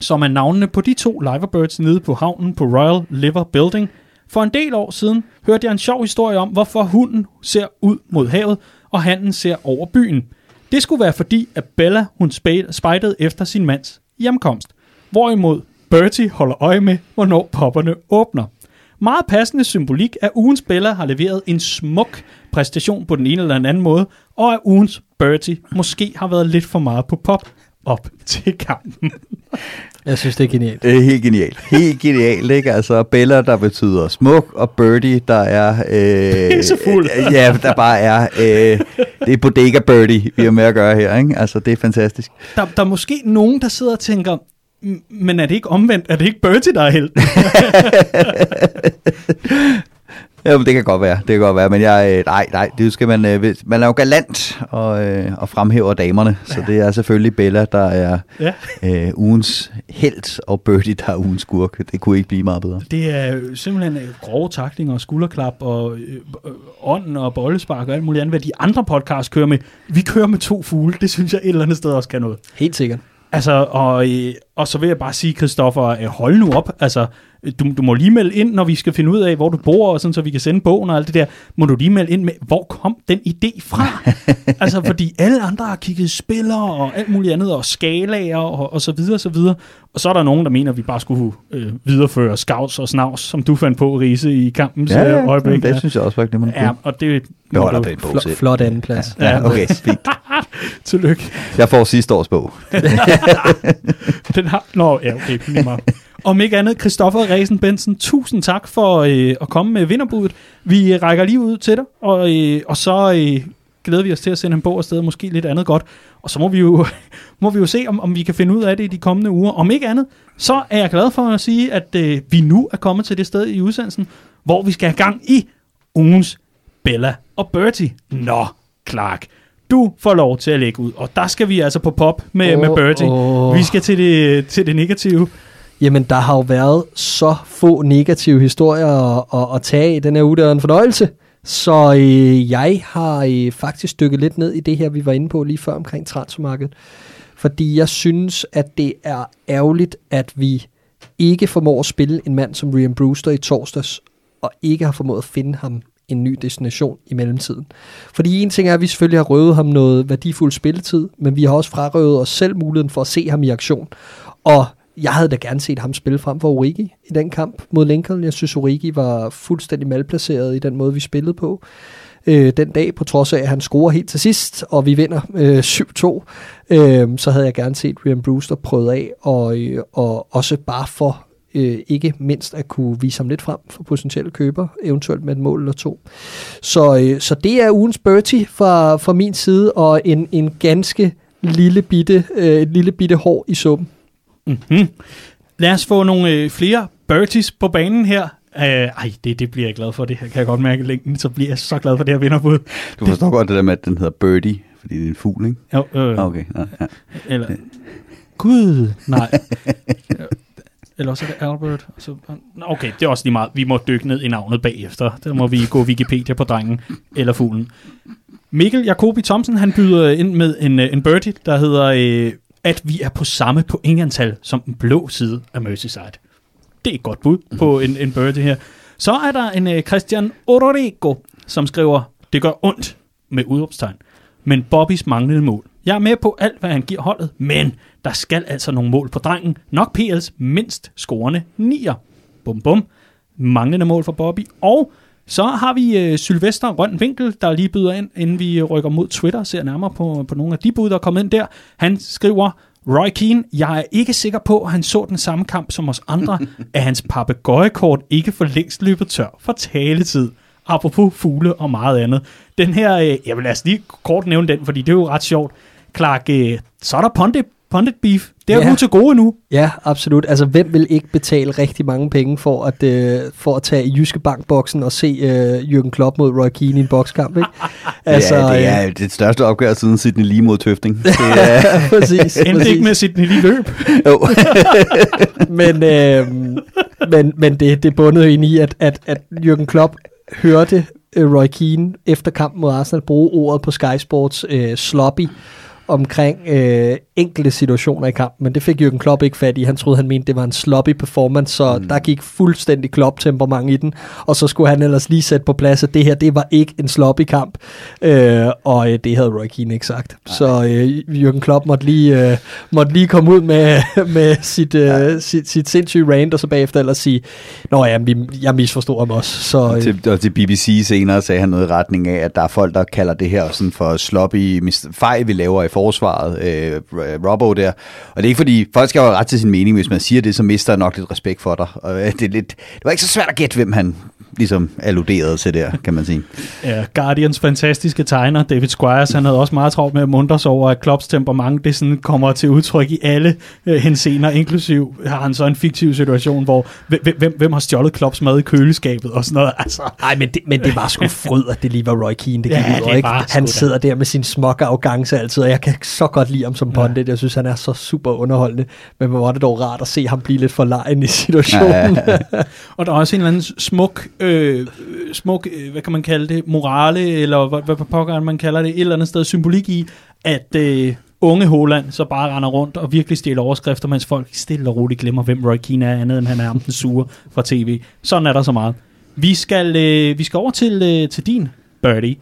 som er navnene på de to Liverbirds nede på havnen på Royal Liver Building. For en del år siden hørte jeg en sjov historie om, hvorfor hunden ser ud mod havet, og handen ser over byen. Det skulle være fordi, at Bella hun spe- spejdede efter sin mands hjemkomst. Hvorimod Bertie holder øje med, hvornår popperne åbner. Meget passende symbolik, at ugens Bella har leveret en smuk præstation på den ene eller den anden måde, og at ugens Bertie måske har været lidt for meget på pop op til kampen. Jeg synes, det er genialt. Det er helt genialt. Helt genialt, ikke? Altså Bella, der betyder smuk, og Birdie, der er... Øh, Pissefuld. øh, Ja, der bare er... Øh, det er bodega Birdie, vi har med at gøre her, ikke? Altså, det er fantastisk. Der, der er måske nogen, der sidder og tænker, "M- men er det ikke omvendt? Er det ikke Bertie, der er helt? Ja, det kan godt være, det kan godt være, men jeg, øh, nej, nej, det skal man, øh, man er jo galant og, øh, og fremhæver damerne, så det er selvfølgelig Bella, der er ja. øh, ugens held, og Birdie, der er ugens skurk. Det kunne ikke blive meget bedre. Det er simpelthen øh, grove taklinger og skulderklap og øh, ånden og bollespark og alt muligt andet, hvad de andre podcasts kører med. Vi kører med to fugle, det synes jeg et eller andet sted også kan noget. Helt sikkert. Altså, og, øh, og så vil jeg bare sige, Christoffer, øh, hold nu op. Altså, du, du må lige melde ind, når vi skal finde ud af, hvor du bor, og sådan, så vi kan sende bogen og alt det der. Må du lige melde ind med, hvor kom den idé fra? altså, fordi alle andre har kigget spillere og alt muligt andet, og skalaer og, og så videre, og så videre. Og så er der nogen, der mener, at vi bare skulle øh, videreføre scouts og snavs, som du fandt på, Riese, i kampens Ja, ja, øjeblik. det synes jeg også var glimrende. Ja, og det Beholder du- den bog Flot, anden plads. Ja, okay, fint. Tillykke. Jeg får sidste års bog. Den har... Nå, ja, okay, lige meget. Om ikke andet, Christoffer Resen Bensen, tusind tak for øh, at komme med vinderbudet. Vi øh, rækker lige ud til dig, og, øh, og så øh, glæder vi os til at sende en bog afsted, måske lidt andet godt. Og så må vi jo, må vi jo se, om, om vi kan finde ud af det i de kommende uger. Om ikke andet, så er jeg glad for at sige, at øh, vi nu er kommet til det sted i udsendelsen, hvor vi skal have gang i ugens Bella og Bertie. Nå, Clark. Du får lov til at lægge ud, og der skal vi altså på pop med, oh, med Bertie. åh. Vi skal til det, til det negative. Jamen, der har jo været så få negative historier at, at, at tage i den her uge, der er en fornøjelse. Så øh, jeg har øh, faktisk dykket lidt ned i det her, vi var inde på lige før omkring transfermarkedet. Fordi jeg synes, at det er ærgerligt, at vi ikke formår at spille en mand som Rian Brewster i torsdags, og ikke har formået at finde ham en ny destination i mellemtiden. Fordi en ting er, at vi selvfølgelig har røvet ham noget værdifuld spilletid, men vi har også frarøvet os selv muligheden for at se ham i aktion. Og jeg havde da gerne set ham spille frem for Origi i den kamp mod Lincoln. Jeg synes, Origi var fuldstændig malplaceret i den måde, vi spillede på øh, den dag, på trods af, at han scorer helt til sidst, og vi vinder øh, 7-2. Øh, så havde jeg gerne set Ryan Brewster prøvet af, og, øh, og også bare for øh, ikke mindst at kunne vise ham lidt frem for potentielle køber, eventuelt med et mål eller to. Så, øh, så det er ugens Bertie fra, fra min side, og en, en ganske lille bitte, øh, et lille bitte hår i suppen. Mm-hmm. Lad os få nogle øh, flere Berties på banen her. Uh, ej, det, det bliver jeg glad for. Det her kan jeg godt mærke længden. Så bliver jeg så glad for det her vinderbud. Du forstår godt det der med, at den hedder Birdie, fordi det er en fugl, ikke? Jo, øh, Okay, ja, ja. Eller, Gud, nej. Eller også er det Albert. og Så, okay, det er også lige meget. Vi må dykke ned i navnet bagefter. Der må vi gå Wikipedia på drengen eller fuglen. Mikkel Jacobi Thomsen, han byder ind med en, øh, en birdie, der hedder, øh, at vi er på samme pointantal som den blå side af Merseyside. Det er et godt bud på en, en birdie her. Så er der en øh, Christian Ororico, som skriver, det gør ondt med udråbstegn, men Bobbys manglende mål. Jeg er med på alt, hvad han giver holdet, men der skal altså nogle mål på drengen. Nok PL's mindst scorende nier. Bum bum. Manglende mål for Bobby. Og så har vi øh, Sylvester Røn Winkel, der lige byder ind, inden vi rykker mod Twitter og ser nærmere på, på nogle af de bud, der er kommet ind der. Han skriver, Roy Keane, jeg er ikke sikker på, at han så den samme kamp som os andre, at hans papegøjekort ikke for længst løbet tør for taletid. Apropos fugle og meget andet. Den her, øh, jeg vil os lige kort nævne den, fordi det er jo ret sjovt. Clark, øh, så er der Pondit, Pondit Beef. Det er Ja. ja. til gode nu. Ja, absolut. Altså, hvem vil ikke betale rigtig mange penge for at, øh, for at tage i Jyske Bank-boksen og se øh, Jürgen Klopp mod Roy Keane i en bokskamp, ikke? Altså, ja, det er det største opgør siden Sydney lige mod Tøfting. Det er, øh, præcis. Endte ikke med sit lige løb. jo. men, øh, men, men det, det bundede jo ind i, at, at, at Jürgen Klopp hørte øh, Roy Keane efter kampen mod Arsenal bruge ordet på Sky Sports øh, sloppy, omkring øh, enkelte situationer i kampen, men det fik Jürgen Klopp ikke fat i. Han troede, han mente, det var en sloppy performance, så mm. der gik fuldstændig Klopp-temperament i den, og så skulle han ellers lige sætte på plads, at det her, det var ikke en sloppy kamp, øh, og øh, det havde Roy Keane ikke sagt. Nej. Så øh, Jürgen Klopp måtte lige, øh, måtte lige komme ud med, med sit, øh, sit, sit sindssyge rant, og så bagefter ellers sige, nå ja, jeg misforstod ham også. Så, øh. og, til, og til BBC senere sagde han noget i retning af, at der er folk, der kalder det her sådan for sloppy fejl, vi laver i forsvaret, øh, øh, Robbo der. Og det er ikke fordi, folk skal jo have ret til sin mening, hvis man siger det, så mister jeg nok lidt respekt for dig. Og øh, det, er lidt, det var ikke så svært at gætte, hvem han ligesom alluderede til der, kan man sige. Ja, Guardians fantastiske tegner, David Squires, han havde også meget travlt med at mundre sig over, at Klopps temperament, det sådan kommer til udtryk i alle øh, hensener, inklusiv har han så en fiktiv situation, hvor hvem, hvem har stjålet Klopps mad i køleskabet og sådan noget. Altså. Nej, men det, men det var sgu fryd, at det lige var Roy Keane, det gik ja, ud, ikke? Han sidder der med sin smokke arrogance altid, og jeg kan så godt lide ham som pundit. Ja. Jeg synes, han er så super underholdende, men hvor var det dog rart at se ham blive lidt for lejen i situationen. Ja, ja. og der er også en eller anden smuk øh, Øh, smuk, øh, hvad kan man kalde det, morale, eller hvad, hvad pokker man kalder det, et eller andet sted symbolik i, at øh, unge Holland så bare render rundt og virkelig stjæler overskrifter, mens folk stille og roligt glemmer, hvem Roy Keane er, andet end han er den sure fra tv. Sådan er der så meget. Vi skal, øh, vi skal over til, øh, til din birdie.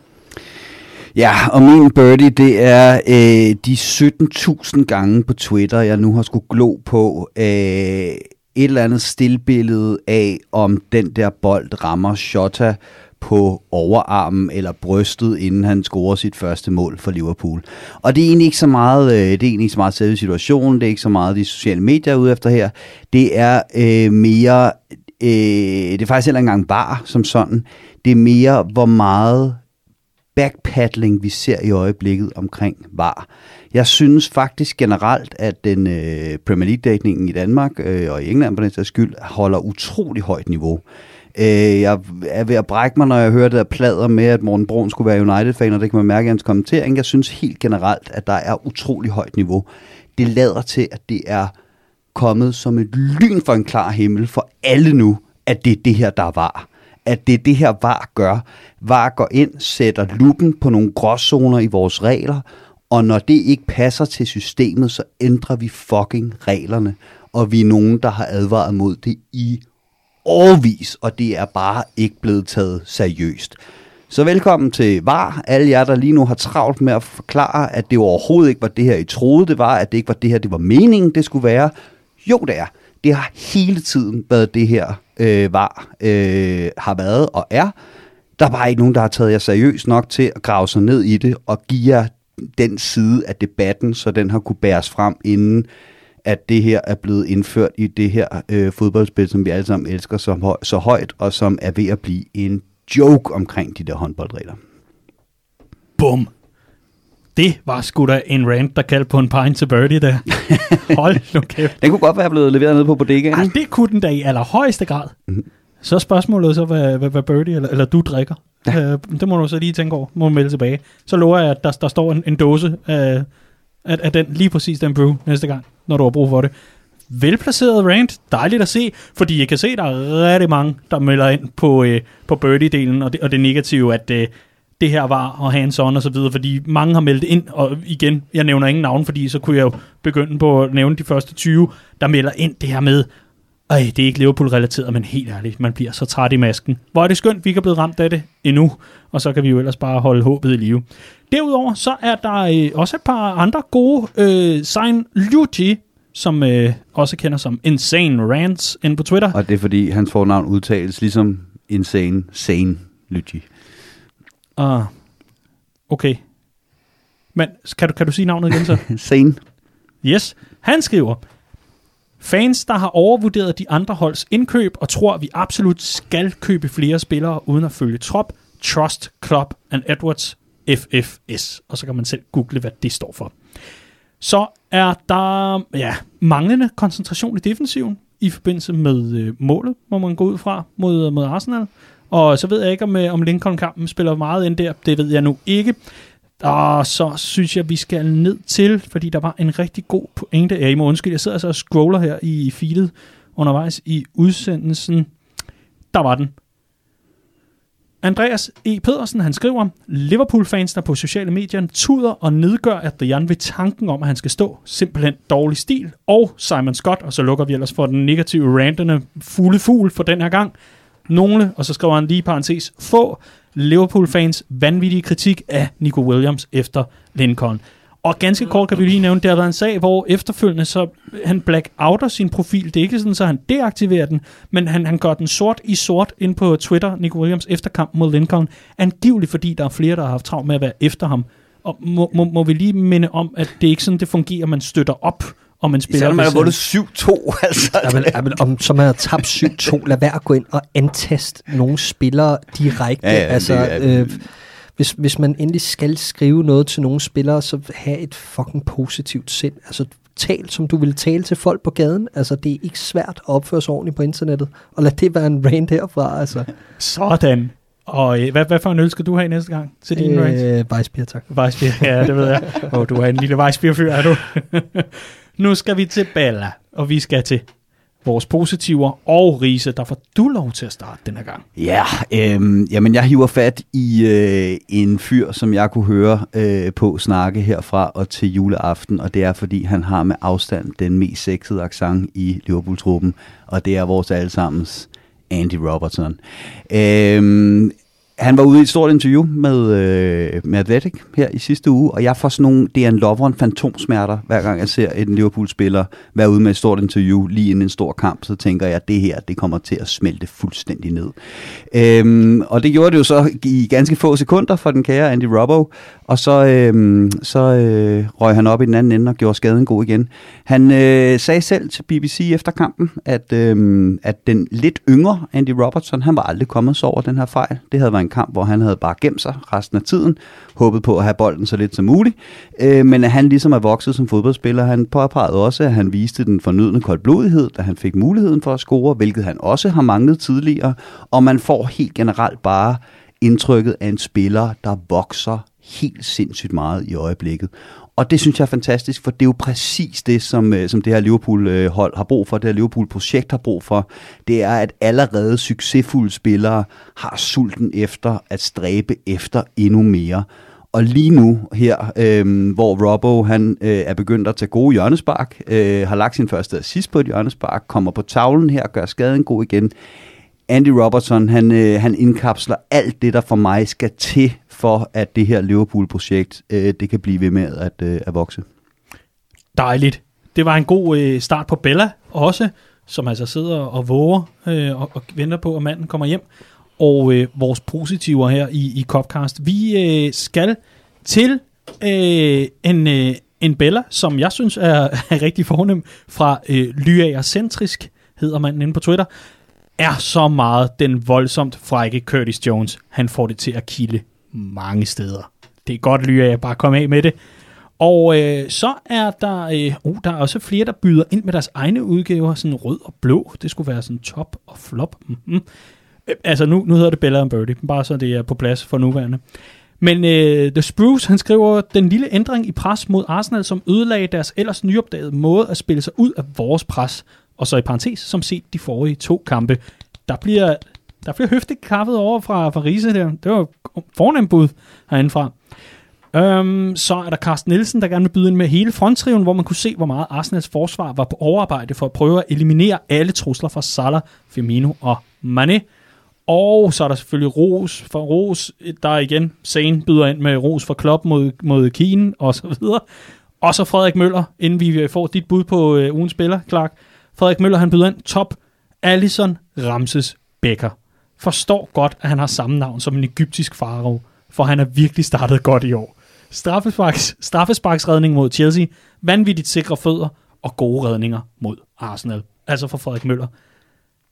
Ja, og min birdie, det er øh, de 17.000 gange på Twitter, jeg nu har skulle glo på øh, et eller andet stillbillede af, om den der bold rammer Shota på overarmen eller brystet, inden han scorer sit første mål for Liverpool. Og det er egentlig ikke så meget, øh, det er egentlig ikke så meget selve situationen, det er ikke så meget de sociale medier ude efter her. Det er øh, mere, øh, det er faktisk heller ikke engang bare som sådan. Det er mere, hvor meget backpaddling vi ser i øjeblikket omkring VAR. Jeg synes faktisk generelt, at den øh, Premier League-dækningen i Danmark øh, og i England på den sags skyld holder utrolig højt niveau. Øh, jeg er ved at brække mig, når jeg hører det der plader med, at Morten Brun skulle være United-fan, og det kan man mærke i hans kommentering. Jeg synes helt generelt, at der er utrolig højt niveau. Det lader til, at det er kommet som et lyn for en klar himmel for alle nu, at det er det her, der var at det er det her VAR gør. VAR går ind, sætter lupen på nogle gråzoner i vores regler, og når det ikke passer til systemet, så ændrer vi fucking reglerne. Og vi er nogen, der har advaret mod det i årvis, og det er bare ikke blevet taget seriøst. Så velkommen til VAR, alle jer, der lige nu har travlt med at forklare, at det overhovedet ikke var det her, I troede, det var, at det ikke var det her, det var meningen, det skulle være. Jo, det er. Det har hele tiden været det her, øh, VAR øh, har været og er. Der er bare ikke nogen, der har taget jer seriøst nok til at grave sig ned i det og give jer den side af debatten, så den har kunne bæres frem, inden at det her er blevet indført i det her øh, fodboldspil, som vi alle sammen elsker så, høj, så højt, og som er ved at blive en joke omkring de der håndboldregler. Bum. Det var sgu da en rant, der kaldte på en pine til birdie der. Hold nu kæft. Den kunne godt være blevet leveret ned på bodegaen. Ej, det kunne den da i allerhøjeste grad. Mm-hmm. Så spørgsmålet så, hvad, hvad, hvad birdie eller, eller du drikker. Ja. Øh, det må du så lige tænke over, må melde tilbage. Så lover jeg, at der, der står en, en dåse af, af, af den, lige præcis den brew næste gang, når du har brug for det. Velplaceret rant, dejligt at se, fordi jeg kan se, der er rigtig mange, der melder ind på, øh, på birdie-delen, og det, og det negative, at øh, det her var, og hands-on og så videre, fordi mange har meldt ind, og igen, jeg nævner ingen navn, fordi så kunne jeg jo begynde på at nævne de første 20, der melder ind det her med, ej, det er ikke Liverpool-relateret, men helt ærligt, man bliver så træt i masken. Hvor er det skønt, vi ikke er blevet ramt af det endnu, og så kan vi jo ellers bare holde håbet i live. Derudover så er der øh, også et par andre gode. Øh, Sein Luigi, som øh, også kender som Insane Rants inde på Twitter. Og det er fordi, hans fornavn udtales ligesom Insane Sane Luigi. Ah, okay. Men kan du, kan du sige navnet igen så? Sane. Yes. Han skriver, Fans, der har overvurderet de andre holds indkøb og tror, at vi absolut skal købe flere spillere uden at følge trop, Trust Club and Edwards FFS. Og så kan man selv google, hvad det står for. Så er der ja, manglende koncentration i defensiven i forbindelse med øh, målet, må man gå ud fra, mod, øh, mod Arsenal. Og så ved jeg ikke, om, øh, om Lincoln-kampen spiller meget ind der. Det ved jeg nu ikke. Og så synes jeg, vi skal ned til, fordi der var en rigtig god pointe. Ja, I må undskylde, jeg sidder altså og scroller her i feedet undervejs i udsendelsen. Der var den. Andreas E. Pedersen, han skriver, Liverpool-fans, der på sociale medier tuder og nedgør Adrian ved tanken om, at han skal stå. Simpelthen dårlig stil. Og Simon Scott, og så lukker vi ellers for den negative rantende fulde fugl for den her gang. Nogle, og så skriver han lige parentes, få Liverpool-fans vanvittige kritik af Nico Williams efter Lincoln. Og ganske kort kan vi lige nævne, det har været en sag, hvor efterfølgende så han blackouter sin profil. Det er ikke sådan, så han deaktiverer den, men han, han gør den sort i sort ind på Twitter, Nico Williams, efter kampen mod Lincoln. Angiveligt fordi der er flere, der har haft travlt med at være efter ham. Og må, må, må vi lige minde om, at det er ikke sådan, det fungerer, man støtter op om en spiller. Især når man har vundet 7-2, altså. Jamen, jamen, om, så man har tabt 7-2, lad være at gå ind og antaste nogle spillere direkte. Ja, ja, altså, det er- øh, hvis, hvis man endelig skal skrive noget til nogle spillere, så have et fucking positivt sind. Altså, tal som du vil tale til folk på gaden. Altså, det er ikke svært at opføre sig ordentligt på internettet. Og lad det være en rant herfra, altså. Sådan. Og øh, hvad, hvad for en øl skal du have næste gang til din øh, rant? Weissbier, tak. Weissbier, ja, det ved jeg. Åh, oh, du er en lille Weissbier-fyr, er du? nu skal vi til Bella, og vi skal til vores positiver og Riese, der får du lov til at starte den her gang. Ja, øh, jamen jeg hiver fat i øh, en fyr, som jeg kunne høre øh, på snakke herfra og til juleaften, og det er fordi han har med afstand den mest sexede accent i Liverpool-truppen, og det er vores allesammens Andy Robertson. Øh, han var ude i et stort interview med, øh, med Athletic her i sidste uge, og jeg får sådan nogle Dan Lovren fantomsmerter, hver gang jeg ser en Liverpool-spiller være ude med et stort interview lige inden en stor kamp, så tænker jeg, at det her, det kommer til at smelte fuldstændig ned. Øhm, og det gjorde det jo så i ganske få sekunder for den kære Andy Robbo, og så, øhm, så øh, røg han op i den anden ende og gjorde skaden god igen. Han øh, sagde selv til BBC efter kampen, at, øhm, at den lidt yngre Andy Robertson, han var aldrig kommet så over den her fejl. Det havde været en kamp, hvor han havde bare gemt sig resten af tiden, håbet på at have bolden så lidt som muligt, øh, men at han ligesom er vokset som fodboldspiller. Han påpegede også, at han viste den fornødne koldblodighed, da han fik muligheden for at score, hvilket han også har manglet tidligere, og man får helt generelt bare indtrykket af en spiller, der vokser helt sindssygt meget i øjeblikket. Og det synes jeg er fantastisk, for det er jo præcis det, som, øh, som det her Liverpool-hold har brug for, det her Liverpool-projekt har brug for. Det er, at allerede succesfulde spillere har sulten efter at stræbe efter endnu mere. Og lige nu her, øh, hvor Robbo han øh, er begyndt at tage gode hjørnespark, øh, har lagt sin første assist på et hjørnespark, kommer på tavlen her og gør skaden god igen. Andy Robertson, han, øh, han indkapsler alt det, der for mig skal til for, at det her Liverpool-projekt, øh, det kan blive ved med at, øh, at vokse. Dejligt. Det var en god øh, start på Bella også, som altså sidder og våger øh, og, og venter på, at manden kommer hjem. Og øh, vores positiver her i, i Copcast. Vi øh, skal til øh, en, øh, en Bella, som jeg synes er, er rigtig fornem fra øh, Lyager Centrisk, hedder manden inde på Twitter, er så meget den voldsomt frække Curtis Jones. Han får det til at kilde mange steder. Det er godt, Lyager, bare kom af med det. Og øh, så er der, øh, oh, der er også flere, der byder ind med deres egne udgaver, sådan rød og blå. Det skulle være sådan top og flop. Mm-hmm. Øh, altså nu, nu hedder det Bella and Birdie, bare så det er på plads for nuværende. Men øh, The Spruce, han skriver, den lille ændring i pres mod Arsenal, som ødelagde deres ellers nyopdagede måde at spille sig ud af vores pres, og så i parentes, som set de forrige to kampe. Der bliver, der bliver høftigt kaffet over fra, fra Riese der. Det var fornemt bud herindefra. Øhm, så er der Carsten Nielsen, der gerne vil byde ind med hele fronttriven, hvor man kunne se, hvor meget Arsenals forsvar var på overarbejde for at prøve at eliminere alle trusler fra Salah, Firmino og Mane. Og så er der selvfølgelig Ros for Ros, der igen Sane byder ind med Ros for Klopp mod, mod Kien og så videre. Og så Frederik Møller, inden vi får dit bud på øh, ugens spiller, Clark. Frederik Møller, han byder ind top Allison Ramses Becker. Forstår godt, at han har samme navn som en egyptisk farao, for han er virkelig startet godt i år. Straffesparks, straffesparksredning mod Chelsea, vanvittigt sikre fødder og gode redninger mod Arsenal. Altså for Frederik Møller.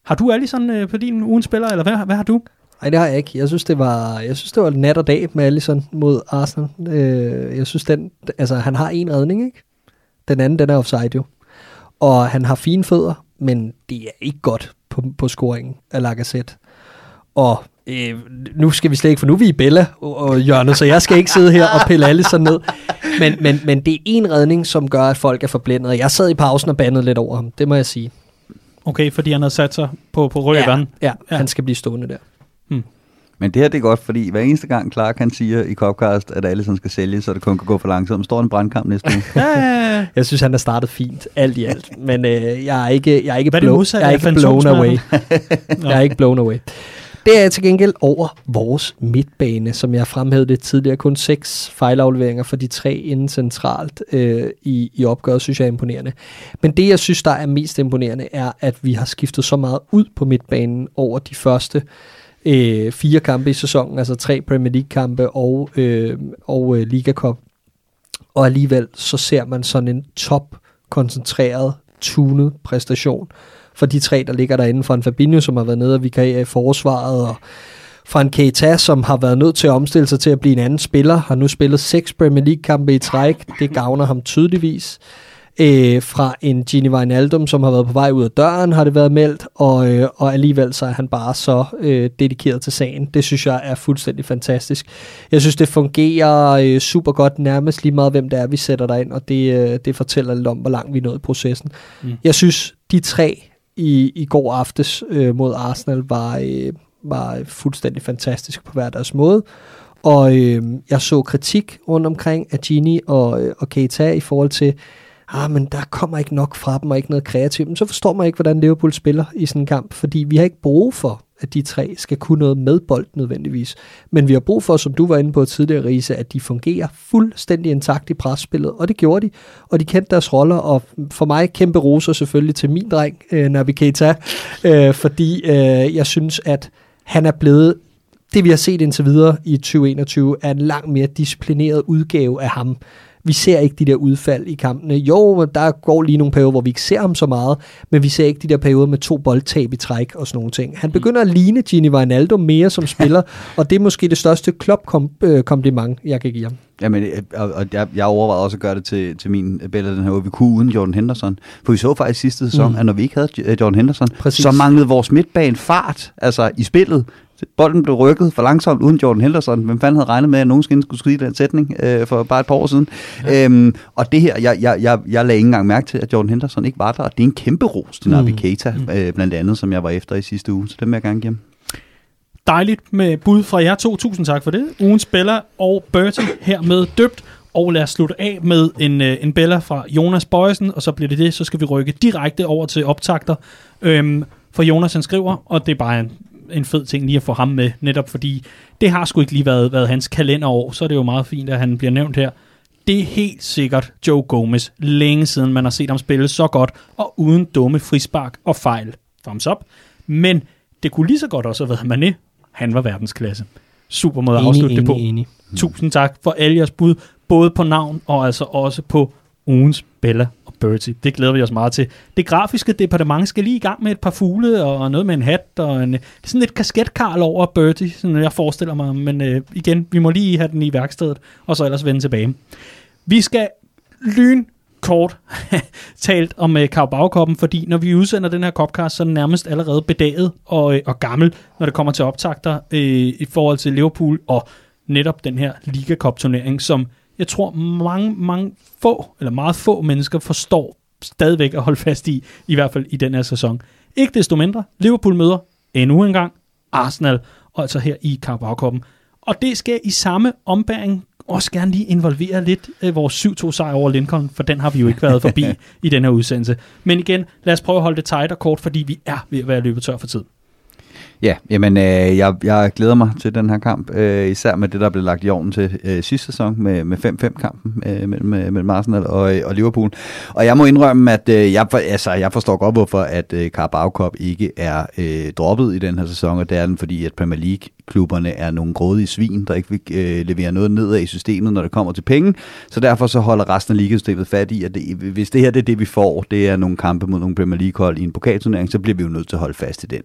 Har du Allison øh, på din ugen spiller, eller hvad, hvad har du? Nej, det har jeg ikke. Jeg synes, det var, jeg synes, det var nat og dag med Allison mod Arsenal. Øh, jeg synes, den, altså, han har en redning, ikke? Den anden, den er offside jo. Og han har fine fødder, men det er ikke godt på, på scoringen af Lacazette. Og øh, nu skal vi slet ikke, for nu er vi i Bella og, og hjørnet, så jeg skal ikke sidde her og pille Allison ned. Men, men, men det er en redning, som gør, at folk er forblændet. Jeg sad i pausen og bandede lidt over ham, det må jeg sige. Okay, fordi han havde sat sig på, på røven. Ja, ja, Ja. han skal blive stående der. Men det her det er godt, fordi hver eneste gang Clark han siger i Copcast, at Allison skal sælge, så det kun kan gå for langsomt. Står en brandkamp næste uge. Ja, Jeg synes, han har startet fint, alt i alt. Men øh, jeg er ikke, jeg er ikke, er blow, jeg er ikke blown away. jeg er ikke blown away. Det er til gengæld over vores midtbane, som jeg fremhævede lidt tidligere. Kun seks fejlafleveringer for de tre inden centralt øh, i, i opgøret, synes jeg er imponerende. Men det, jeg synes, der er mest imponerende, er, at vi har skiftet så meget ud på midtbanen over de første øh, fire kampe i sæsonen, altså tre Premier League-kampe og, øh, og øh, Liga Cup. Og alligevel så ser man sådan en top koncentreret, tunet præstation for de tre, der ligger derinde. Fra en Fabinho, som har været nede og vikariere i forsvaret, og fra en Keita, som har været nødt til at omstille sig til at blive en anden spiller, har nu spillet seks Premier League-kampe i træk. Det gavner ham tydeligvis. Øh, fra en Gini Wijnaldum, som har været på vej ud af døren, har det været meldt, og, øh, og alligevel så er han bare så øh, dedikeret til sagen. Det synes jeg er fuldstændig fantastisk. Jeg synes, det fungerer øh, super godt, nærmest lige meget, hvem det er, vi sætter der ind, og det, øh, det fortæller lidt om, hvor langt vi er nået i processen. Mm. Jeg synes, de tre i, i går aftes øh, mod Arsenal var, øh, var fuldstændig fantastisk på hver deres måde. Og øh, jeg så kritik rundt omkring af Gini og, øh, og Keita i forhold til, ah, men der kommer ikke nok fra dem og ikke noget kreativt. Men så forstår man ikke, hvordan Liverpool spiller i sådan en kamp, fordi vi har ikke brug for, at de tre skal kunne noget med bold nødvendigvis. Men vi har brug for, som du var inde på tidligere, Riese, at de fungerer fuldstændig intakt i presspillet, og det gjorde de. Og de kendte deres roller, og for mig kæmpe roser selvfølgelig til min dreng, øh, Nabi Keita, øh, fordi øh, jeg synes, at han er blevet det vi har set indtil videre i 2021 er en langt mere disciplineret udgave af ham. Vi ser ikke de der udfald i kampene. Jo, der går lige nogle perioder, hvor vi ikke ser ham så meget, men vi ser ikke de der perioder med to boldtab i træk og sådan nogle ting. Han begynder at ligne Gini Wijnaldum mere som spiller, og det er måske det største klub-kompliment, jeg kan give ham. Jamen, øh, og, og jeg, jeg overvejede også at gøre det til, til min Bella den her uge. Vi kunne uden Jordan Henderson. For vi så faktisk sidste sæson, Mm. mm. at når vi ikke havde øh, Jordan Henderson, Præcis. så manglede vores midtbane fart altså i spillet. Bolden blev rykket for langsomt uden Jordan Henderson. Hvem fanden havde regnet med, at nogen skulle skrive den sætning øh, for bare et par år siden? Ja. Øhm, og det her, jeg, jeg, jeg, jeg lagde ikke engang mærke til, at Jordan Henderson ikke var der. Og det er en kæmpe ros til Naby Mm. Keita, øh, blandt andet, som jeg var efter i sidste uge. Så det vil jeg gerne give ham. Dejligt med bud fra jer to. Tusind tak for det. Ugens Bella og Bertie hermed døbt. Og lad os slutte af med en, øh, en Bella fra Jonas Bøjsen, og så bliver det det, så skal vi rykke direkte over til optakter. Øhm, for Jonas han skriver, og det er bare en, en fed ting lige at få ham med, netop fordi det har sgu ikke lige været, været hans kalenderår, så er det jo meget fint, at han bliver nævnt her. Det er helt sikkert Joe Gomez. Længe siden man har set ham spille så godt, og uden dumme frispark og fejl. Thumbs up. Men det kunne lige så godt også have været Mané. Han var verdensklasse. Super måde at afslutte det på. enig. Tusind tak for alle jeres bud, både på navn og altså også på ugens Bella Bertie. Det glæder vi os meget til. Det grafiske departement skal lige i gang med et par fugle og noget med en hat og en, sådan lidt kasketkarl over Bertie, sådan jeg forestiller mig. Men øh, igen, vi må lige have den i værkstedet, og så ellers vende tilbage. Vi skal lyn kort talt om øh, Carabao-koppen, fordi når vi udsender den her kopkast, så er den nærmest allerede bedaget og, øh, og gammel, når det kommer til optakter øh, i forhold til Liverpool og netop den her Liga Cup-turnering, som jeg tror mange, mange få, eller meget få mennesker forstår stadigvæk at holde fast i, i hvert fald i den her sæson. Ikke desto mindre, Liverpool møder endnu en gang Arsenal, og altså her i Carabao-koppen. Og det skal i samme ombæring også gerne lige involvere lidt øh, vores 7-2 sejr over Lincoln, for den har vi jo ikke været forbi i den her udsendelse. Men igen, lad os prøve at holde det tight og kort, fordi vi er ved at være løbet tør for tid. Ja, jamen øh, jeg, jeg glæder mig til den her kamp, øh, især med det, der blev lagt i ovnen til øh, sidste sæson med, med 5-5-kampen øh, mellem, øh, mellem Arsenal og, øh, og Liverpool. Og jeg må indrømme, at øh, jeg, for, altså, jeg forstår godt, hvorfor at øh, Carabao Cup ikke er øh, droppet i den her sæson, og det er den, fordi at Premier League klubberne er nogle grådige svin, der ikke vil øh, levere noget nedad i systemet, når det kommer til penge. Så derfor så holder resten af ligasystemet fat i, at det, hvis det her det er det, vi får, det er nogle kampe mod nogle Premier League-hold i en pokalturnering, så bliver vi jo nødt til at holde fast i den.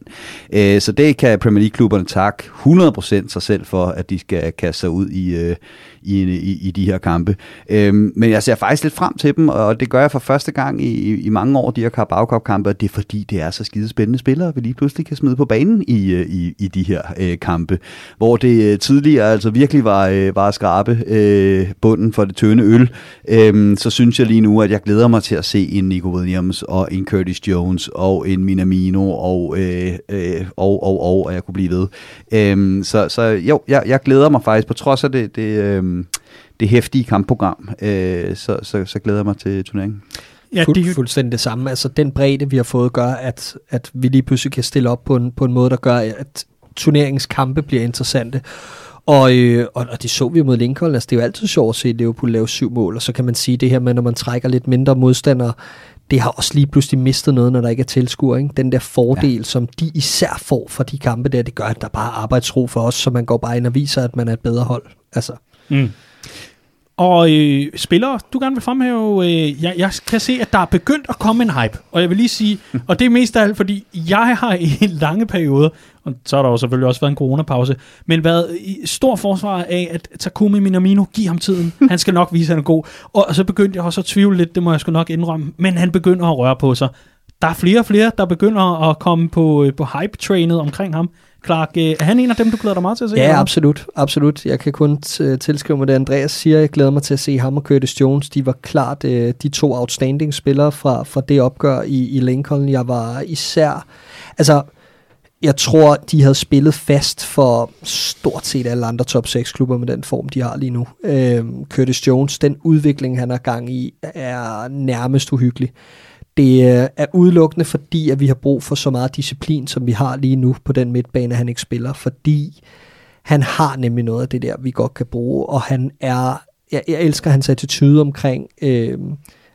Øh, så det kan Premier League-klubberne takke 100% sig selv for, at de skal kaste sig ud i, øh, i, i, i de her kampe. Øh, men jeg ser faktisk lidt frem til dem, og det gør jeg for første gang i, i mange år, de her Carabao Cup-kampe, og det er fordi, det er så skide spændende spillere, vi lige pludselig kan smide på banen i, øh, i, i de her øh, kampe kampe, hvor det øh, tidligere altså virkelig var, øh, var skrabe øh, bunden for det tynde øl, øh, så synes jeg lige nu, at jeg glæder mig til at se en Nico Williams og en Curtis Jones og en Minamino og, øh, øh, og, og, og, og jeg kunne blive ved. Øh, så, så jo, jeg, jeg glæder mig faktisk, på trods af det, det, øh, det hæftige kampprogram, øh, så, så, så glæder jeg mig til turneringen. Ja, Fuld, det er fuldstændig det samme. Altså den bredde, vi har fået, gør, at, at vi lige pludselig kan stille op på en, på en måde, der gør, at turneringens kampe bliver interessante. Og, øh, og, og det så vi mod Lincoln. Altså, det er jo altid sjovt at se Liverpool lave syv mål, og så kan man sige det her med, når man trækker lidt mindre modstandere, det har også lige pludselig mistet noget, når der ikke er tilskuer. Ikke? Den der fordel, ja. som de især får fra de kampe der, det gør, at der bare er arbejdsro for os, så man går bare ind og viser, at man er et bedre hold. Altså. Mm. Og øh, spillere, du gerne vil fremhæve, øh, jeg, jeg kan se, at der er begyndt at komme en hype. Og jeg vil lige sige, og det er mest af alt, fordi jeg har i en lange periode, og så har der jo selvfølgelig også været en coronapause, men været i stor forsvar af, at Takumi Minamino, giv ham tiden. Han skal nok vise, at han er god. Og så begyndte jeg også at tvivle lidt, det må jeg sgu nok indrømme, men han begynder at røre på sig. Der er flere og flere, der begynder at komme på, øh, på hype-trainet omkring ham. Clark, øh, er han en af dem, du glæder dig meget til at se? Ja, eller? absolut. absolut. Jeg kan kun tilskrive mig det, Andreas siger. Jeg glæder mig til at se ham og Curtis Jones. De var klart øh, de to outstanding spillere fra, fra det opgør i, i Lincoln. Jeg var især... Altså, jeg tror, de havde spillet fast for stort set alle andre top 6 klubber med den form, de har lige nu. Øhm, Curtis Jones, den udvikling, han er gang i, er nærmest uhyggelig. Det øh, er udelukkende fordi, at vi har brug for så meget disciplin, som vi har lige nu på den midtbane, han ikke spiller, fordi han har nemlig noget af det der, vi godt kan bruge, og han er, jeg, jeg elsker hans attitude omkring, øh,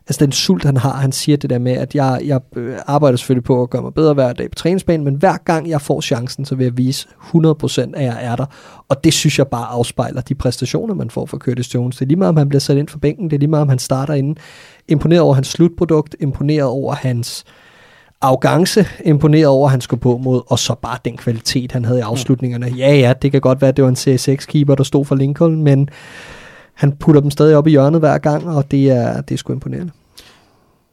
altså den sult, han har, han siger det der med, at jeg, jeg øh, arbejder selvfølgelig på at gøre mig bedre hver dag på træningsbanen, men hver gang jeg får chancen, så vil jeg vise 100% at jeg er der. Og det synes jeg bare afspejler de præstationer, man får fra Curtis Jones. Det er lige meget, om han bliver sat ind for bænken, det er lige meget, om han starter inden. Imponeret over hans slutprodukt, imponeret over hans arrogance, imponeret over, at han skulle på mod, og så bare den kvalitet, han havde i afslutningerne. Ja, ja, det kan godt være, at det var en CSX-keeper, der stod for Lincoln, men han putter dem stadig op i hjørnet hver gang, og det er, det er sgu imponerende.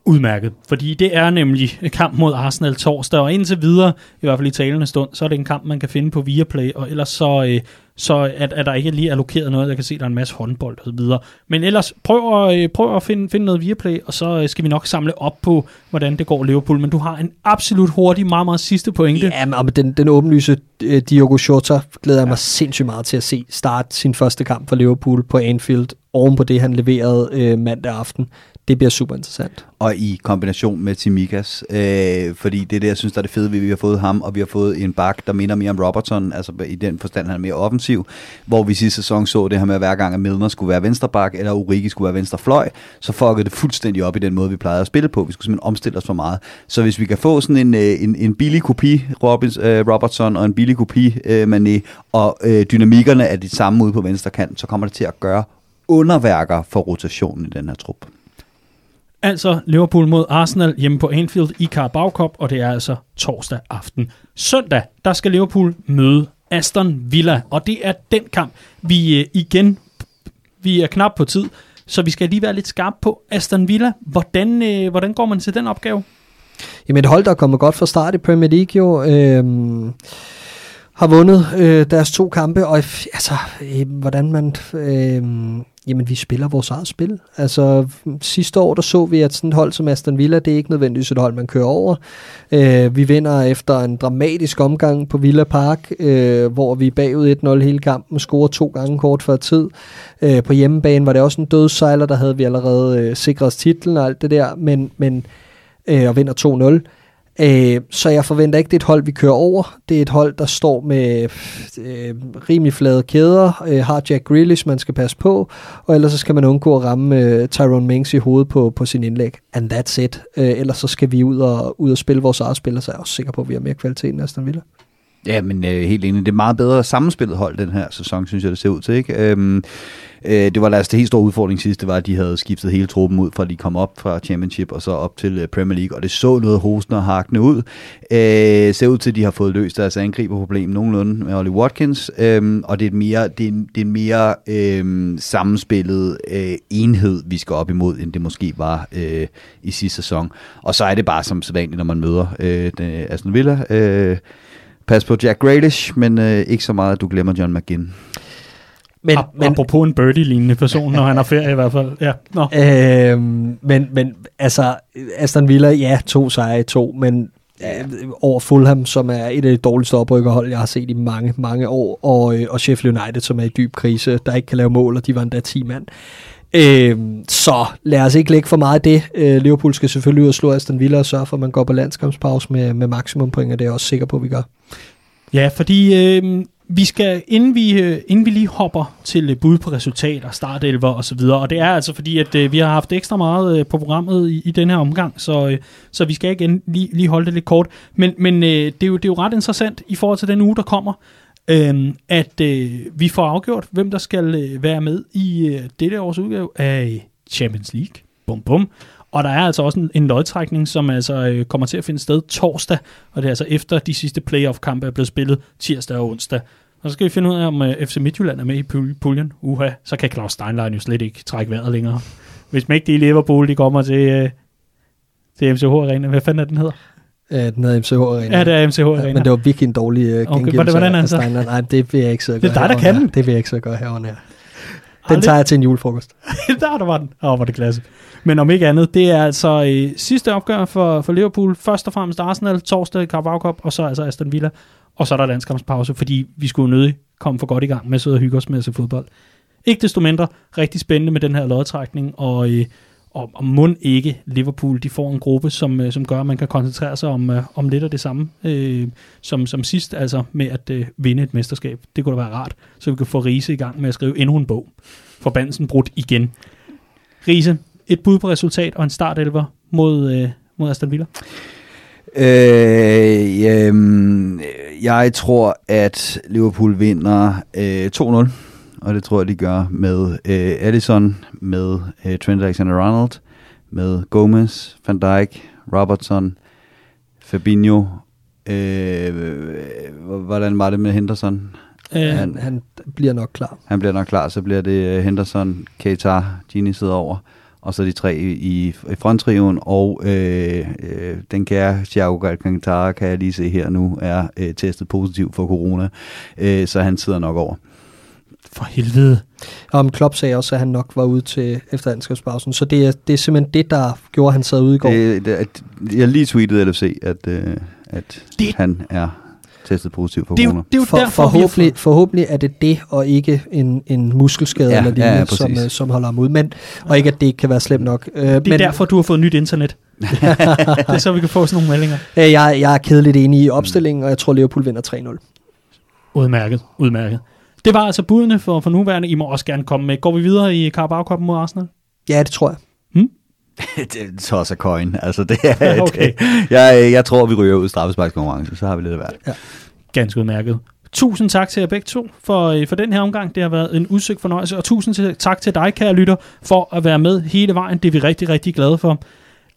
Udmærket, fordi det er nemlig kamp mod Arsenal torsdag, og indtil videre, i hvert fald i talende stund, så er det en kamp, man kan finde på Viaplay, og ellers så, øh, så at, at der ikke lige allokeret noget, jeg kan se, der er en masse håndbold og så videre. Men ellers, prøv at, øh, prøv at finde, finde noget Viaplay, og så øh, skal vi nok samle op på, hvordan det går Liverpool. Men du har en absolut hurtig, meget, meget sidste pointe. Ja, men den, den åbenlyse uh, Diogo Jota glæder jeg mig sindssygt meget til at se starte sin første kamp for Liverpool på Anfield, oven på det, han leverede øh, mandag aften det bliver super interessant. Og i kombination med Timikas, øh, fordi det er det, jeg synes, der er det fede, vi har fået ham, og vi har fået en bak, der minder mere om Robertson, altså i den forstand, han er mere offensiv, hvor vi sidste sæson så det her med, at hver gang, at Milner skulle være venstrebak, eller Urigi skulle være venstrefløj, så fuckede det fuldstændig op i den måde, vi plejede at spille på. Vi skulle simpelthen omstille os for meget. Så hvis vi kan få sådan en, øh, en, en billig kopi Robins, øh, Robertson og en billig kopi øh, Mané, og øh, dynamikkerne er de samme ude på venstre kant, så kommer det til at gøre underværker for rotationen i den her trup. Altså Liverpool mod Arsenal hjemme på Anfield i Carabao Cup, og det er altså torsdag aften. Søndag, der skal Liverpool møde Aston Villa, og det er den kamp, vi øh, igen, vi er knap på tid, så vi skal lige være lidt skarpe på Aston Villa. Hvordan, øh, hvordan går man til den opgave? Jamen et hold, der er kommet godt fra start i Premier League jo. Øh har vundet øh, deres to kampe, og altså, øh, hvordan man... Øh, jamen, vi spiller vores eget spil. Altså, sidste år, der så vi, at sådan et hold som Aston Villa, det er ikke nødvendigvis et hold, man kører over. Øh, vi vinder efter en dramatisk omgang på Villa Park, øh, hvor vi er bagud 1-0 hele kampen, scorer to gange kort før tid. Øh, på hjemmebane var det også en dødssejler, der havde vi allerede øh, sikret os titlen og alt det der, men, men øh, og vinder 2-0. Øh, så jeg forventer ikke, det er et hold, vi kører over. Det er et hold, der står med øh, rimelig flade kæder, øh, har Jack Grealish, man skal passe på, og ellers så skal man undgå at ramme øh, Tyrone Mings i hovedet på, på sin indlæg. And that's it. Øh, ellers så skal vi ud og, ud og spille vores eget spil, og så er jeg også sikker på, at vi har mere kvalitet end Aston Villa. Ja, men øh, helt enig. Det er meget bedre sammenspillet hold den her sæson, synes jeg, det ser ud til. Ikke? Øhm, øh, det var deres helt store udfordring sidst, det var, at de havde skiftet hele truppen ud, fra de kom op fra Championship og så op til øh, Premier League, og det så noget hosende og hakne ud. Øh, ser ud til, at de har fået løst deres angriberproblem nogenlunde med Ollie Watkins, øh, og det er, en mere, det er, en, det er en mere øh, sammenspillet øh, enhed, vi skal op imod, end det måske var øh, i sidste sæson. Og så er det bare som sædvanligt, når man møder øh, den, Aston Villa, øh, pas på Jack Grealish, men øh, ikke så meget, at du glemmer John McGinn. Men, Ap- men, apropos en birdie-lignende person, når han har ferie i hvert fald. Ja, nå. Øhm, men, men altså, Aston Villa, ja, to sejre i to, men ja, over Fulham, som er et af de dårligste oprykkerhold, jeg har set i mange, mange år, og, øh, og Sheffield United, som er i dyb krise, der ikke kan lave mål, og de var endda 10 mand. Øh, så lad os ikke lægge for meget af det. Øh, Liverpool skal selvfølgelig ud og slå Aston Villa og sørge for, at man går på landskampspause med, med maksimum point, og det er jeg også sikker på, at vi gør. Ja, fordi øh, vi skal, inden vi, øh, inden vi lige hopper til øh, bud på resultater, startelver og så videre, og det er altså fordi, at øh, vi har haft ekstra meget øh, på programmet i, i den her omgang, så, øh, så vi skal igen lige, lige holde det lidt kort. Men, men øh, det, er jo, det er jo ret interessant i forhold til den uge, der kommer, øhm, at øh, vi får afgjort, hvem der skal øh, være med i øh, dette års udgave af Champions League. Bum bum. Og der er altså også en, en lodtrækning, som altså øh, kommer til at finde sted torsdag, og det er altså efter de sidste playoff-kampe er blevet spillet tirsdag og onsdag. Og så skal vi finde ud af, om øh, FC Midtjylland er med i puljen. Uha, så kan Claus Steinlein jo slet ikke trække vejret længere. Hvis man ikke de i Liverpool, de kommer til, øh, til MCH Arena. Hvad fanden er den hedder? Ja, den hedder MCH Arena. Ja, det er MCH Arena. Ja, men det var virkelig en dårlig uh, gengivelse okay, hvordan, hvordan er den så? Nej, det vil jeg ikke sidde Det er dig, der kan den. Det vil jeg ikke sidde og gøre herovre. Den tager jeg til en julefrokost. der, der var den. Åh, oh, hvor det klasse. Men om ikke andet, det er altså øh, sidste opgør for, for Liverpool. Først og fremmest Arsenal, torsdag Carabao Cup, og så altså Aston Villa. Og så er der landskampspause, fordi vi skulle nødig komme for godt i gang med at sidde og hygge os med at se fodbold. Ikke desto mindre rigtig spændende med den her lodtrækning, og, øh, og, og mund ikke Liverpool, de får en gruppe, som, øh, som gør, at man kan koncentrere sig om, øh, om lidt af det samme øh, som, som sidst, altså med at øh, vinde et mesterskab. Det kunne da være rart, så vi kan få Riese i gang med at skrive endnu en bog. Forbandelsen brudt igen. Riese, et bud på resultat og en startelver mod, øh, mod Aston Villa? Øh, øh, jeg tror, at Liverpool vinder øh, 2-0, og det tror jeg, de gør med øh, Allison, med øh, Trent Alexander-Arnold, med Gomez, Van Dijk, Robertson, Fabinho. Øh, hvordan var det med Henderson? Øh, han, han bliver nok klar. Han bliver nok klar, så bliver det øh, Henderson, Keita, Gini sidder over og så de tre i, i fronttriven, og øh, øh, den kære Thiago Alcantara, kan jeg lige se her nu, er øh, testet positiv for corona, øh, så han sidder nok over. For helvede. Om Klopp sagde også, at han nok var ude til efter så det er, det er simpelthen det, der gjorde, at han sad ude i går. Det, det, at, jeg lige tweetede LFC, at, øh, at det, han er testet positiv for det corona. Det er jo for, derfor, forhåbentlig, forhåbentlig er det det, og ikke en, en muskelskade ja, eller lignende, ja, ja, som, uh, som holder ham ud. Men, og ikke, at det ikke kan være slemt nok. Uh, det er men, derfor, du har fået nyt internet. det er så, vi kan få sådan nogle meldinger. Uh, jeg, jeg er kedeligt enig i opstillingen, og jeg tror, Liverpool vinder 3-0. Udmærket, udmærket. Det var altså budene for, for nuværende. I må også gerne komme med. Går vi videre i Carabao Cup mod Arsenal? Ja, det tror jeg. Hmm? det tosser coin. Altså, det er, okay. det, jeg, jeg tror, vi ryger ud i straffesparkskonkurrence, så har vi lidt af hvert. Ja. Ganske udmærket. Tusind tak til jer begge to for, øh, for den her omgang. Det har været en udsøgt fornøjelse, og tusind tak til dig, kære lytter, for at være med hele vejen. Det er vi rigtig, rigtig glade for.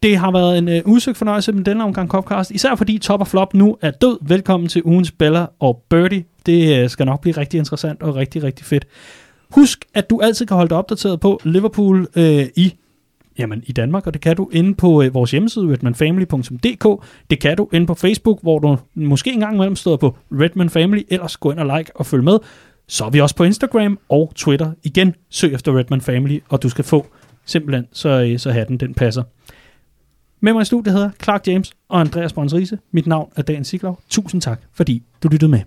Det har været en øh, usøgt fornøjelse med denne omgang Copcast, især fordi Top og Flop nu er død. Velkommen til ugens Bella og Birdie. Det øh, skal nok blive rigtig interessant og rigtig, rigtig fedt. Husk, at du altid kan holde dig opdateret på Liverpool øh, i Jamen, i Danmark, og det kan du inde på øh, vores hjemmeside, redmanfamily.dk. Det kan du inde på Facebook, hvor du måske engang imellem står på Redman Family. Ellers gå ind og like og følg med. Så er vi også på Instagram og Twitter. Igen, søg efter Redman Family, og du skal få simpelthen, så, øh, så hatten den passer. Med mig i studiet hedder Clark James og Andreas Brøns Riese. Mit navn er Dan Siglov. Tusind tak, fordi du lyttede med.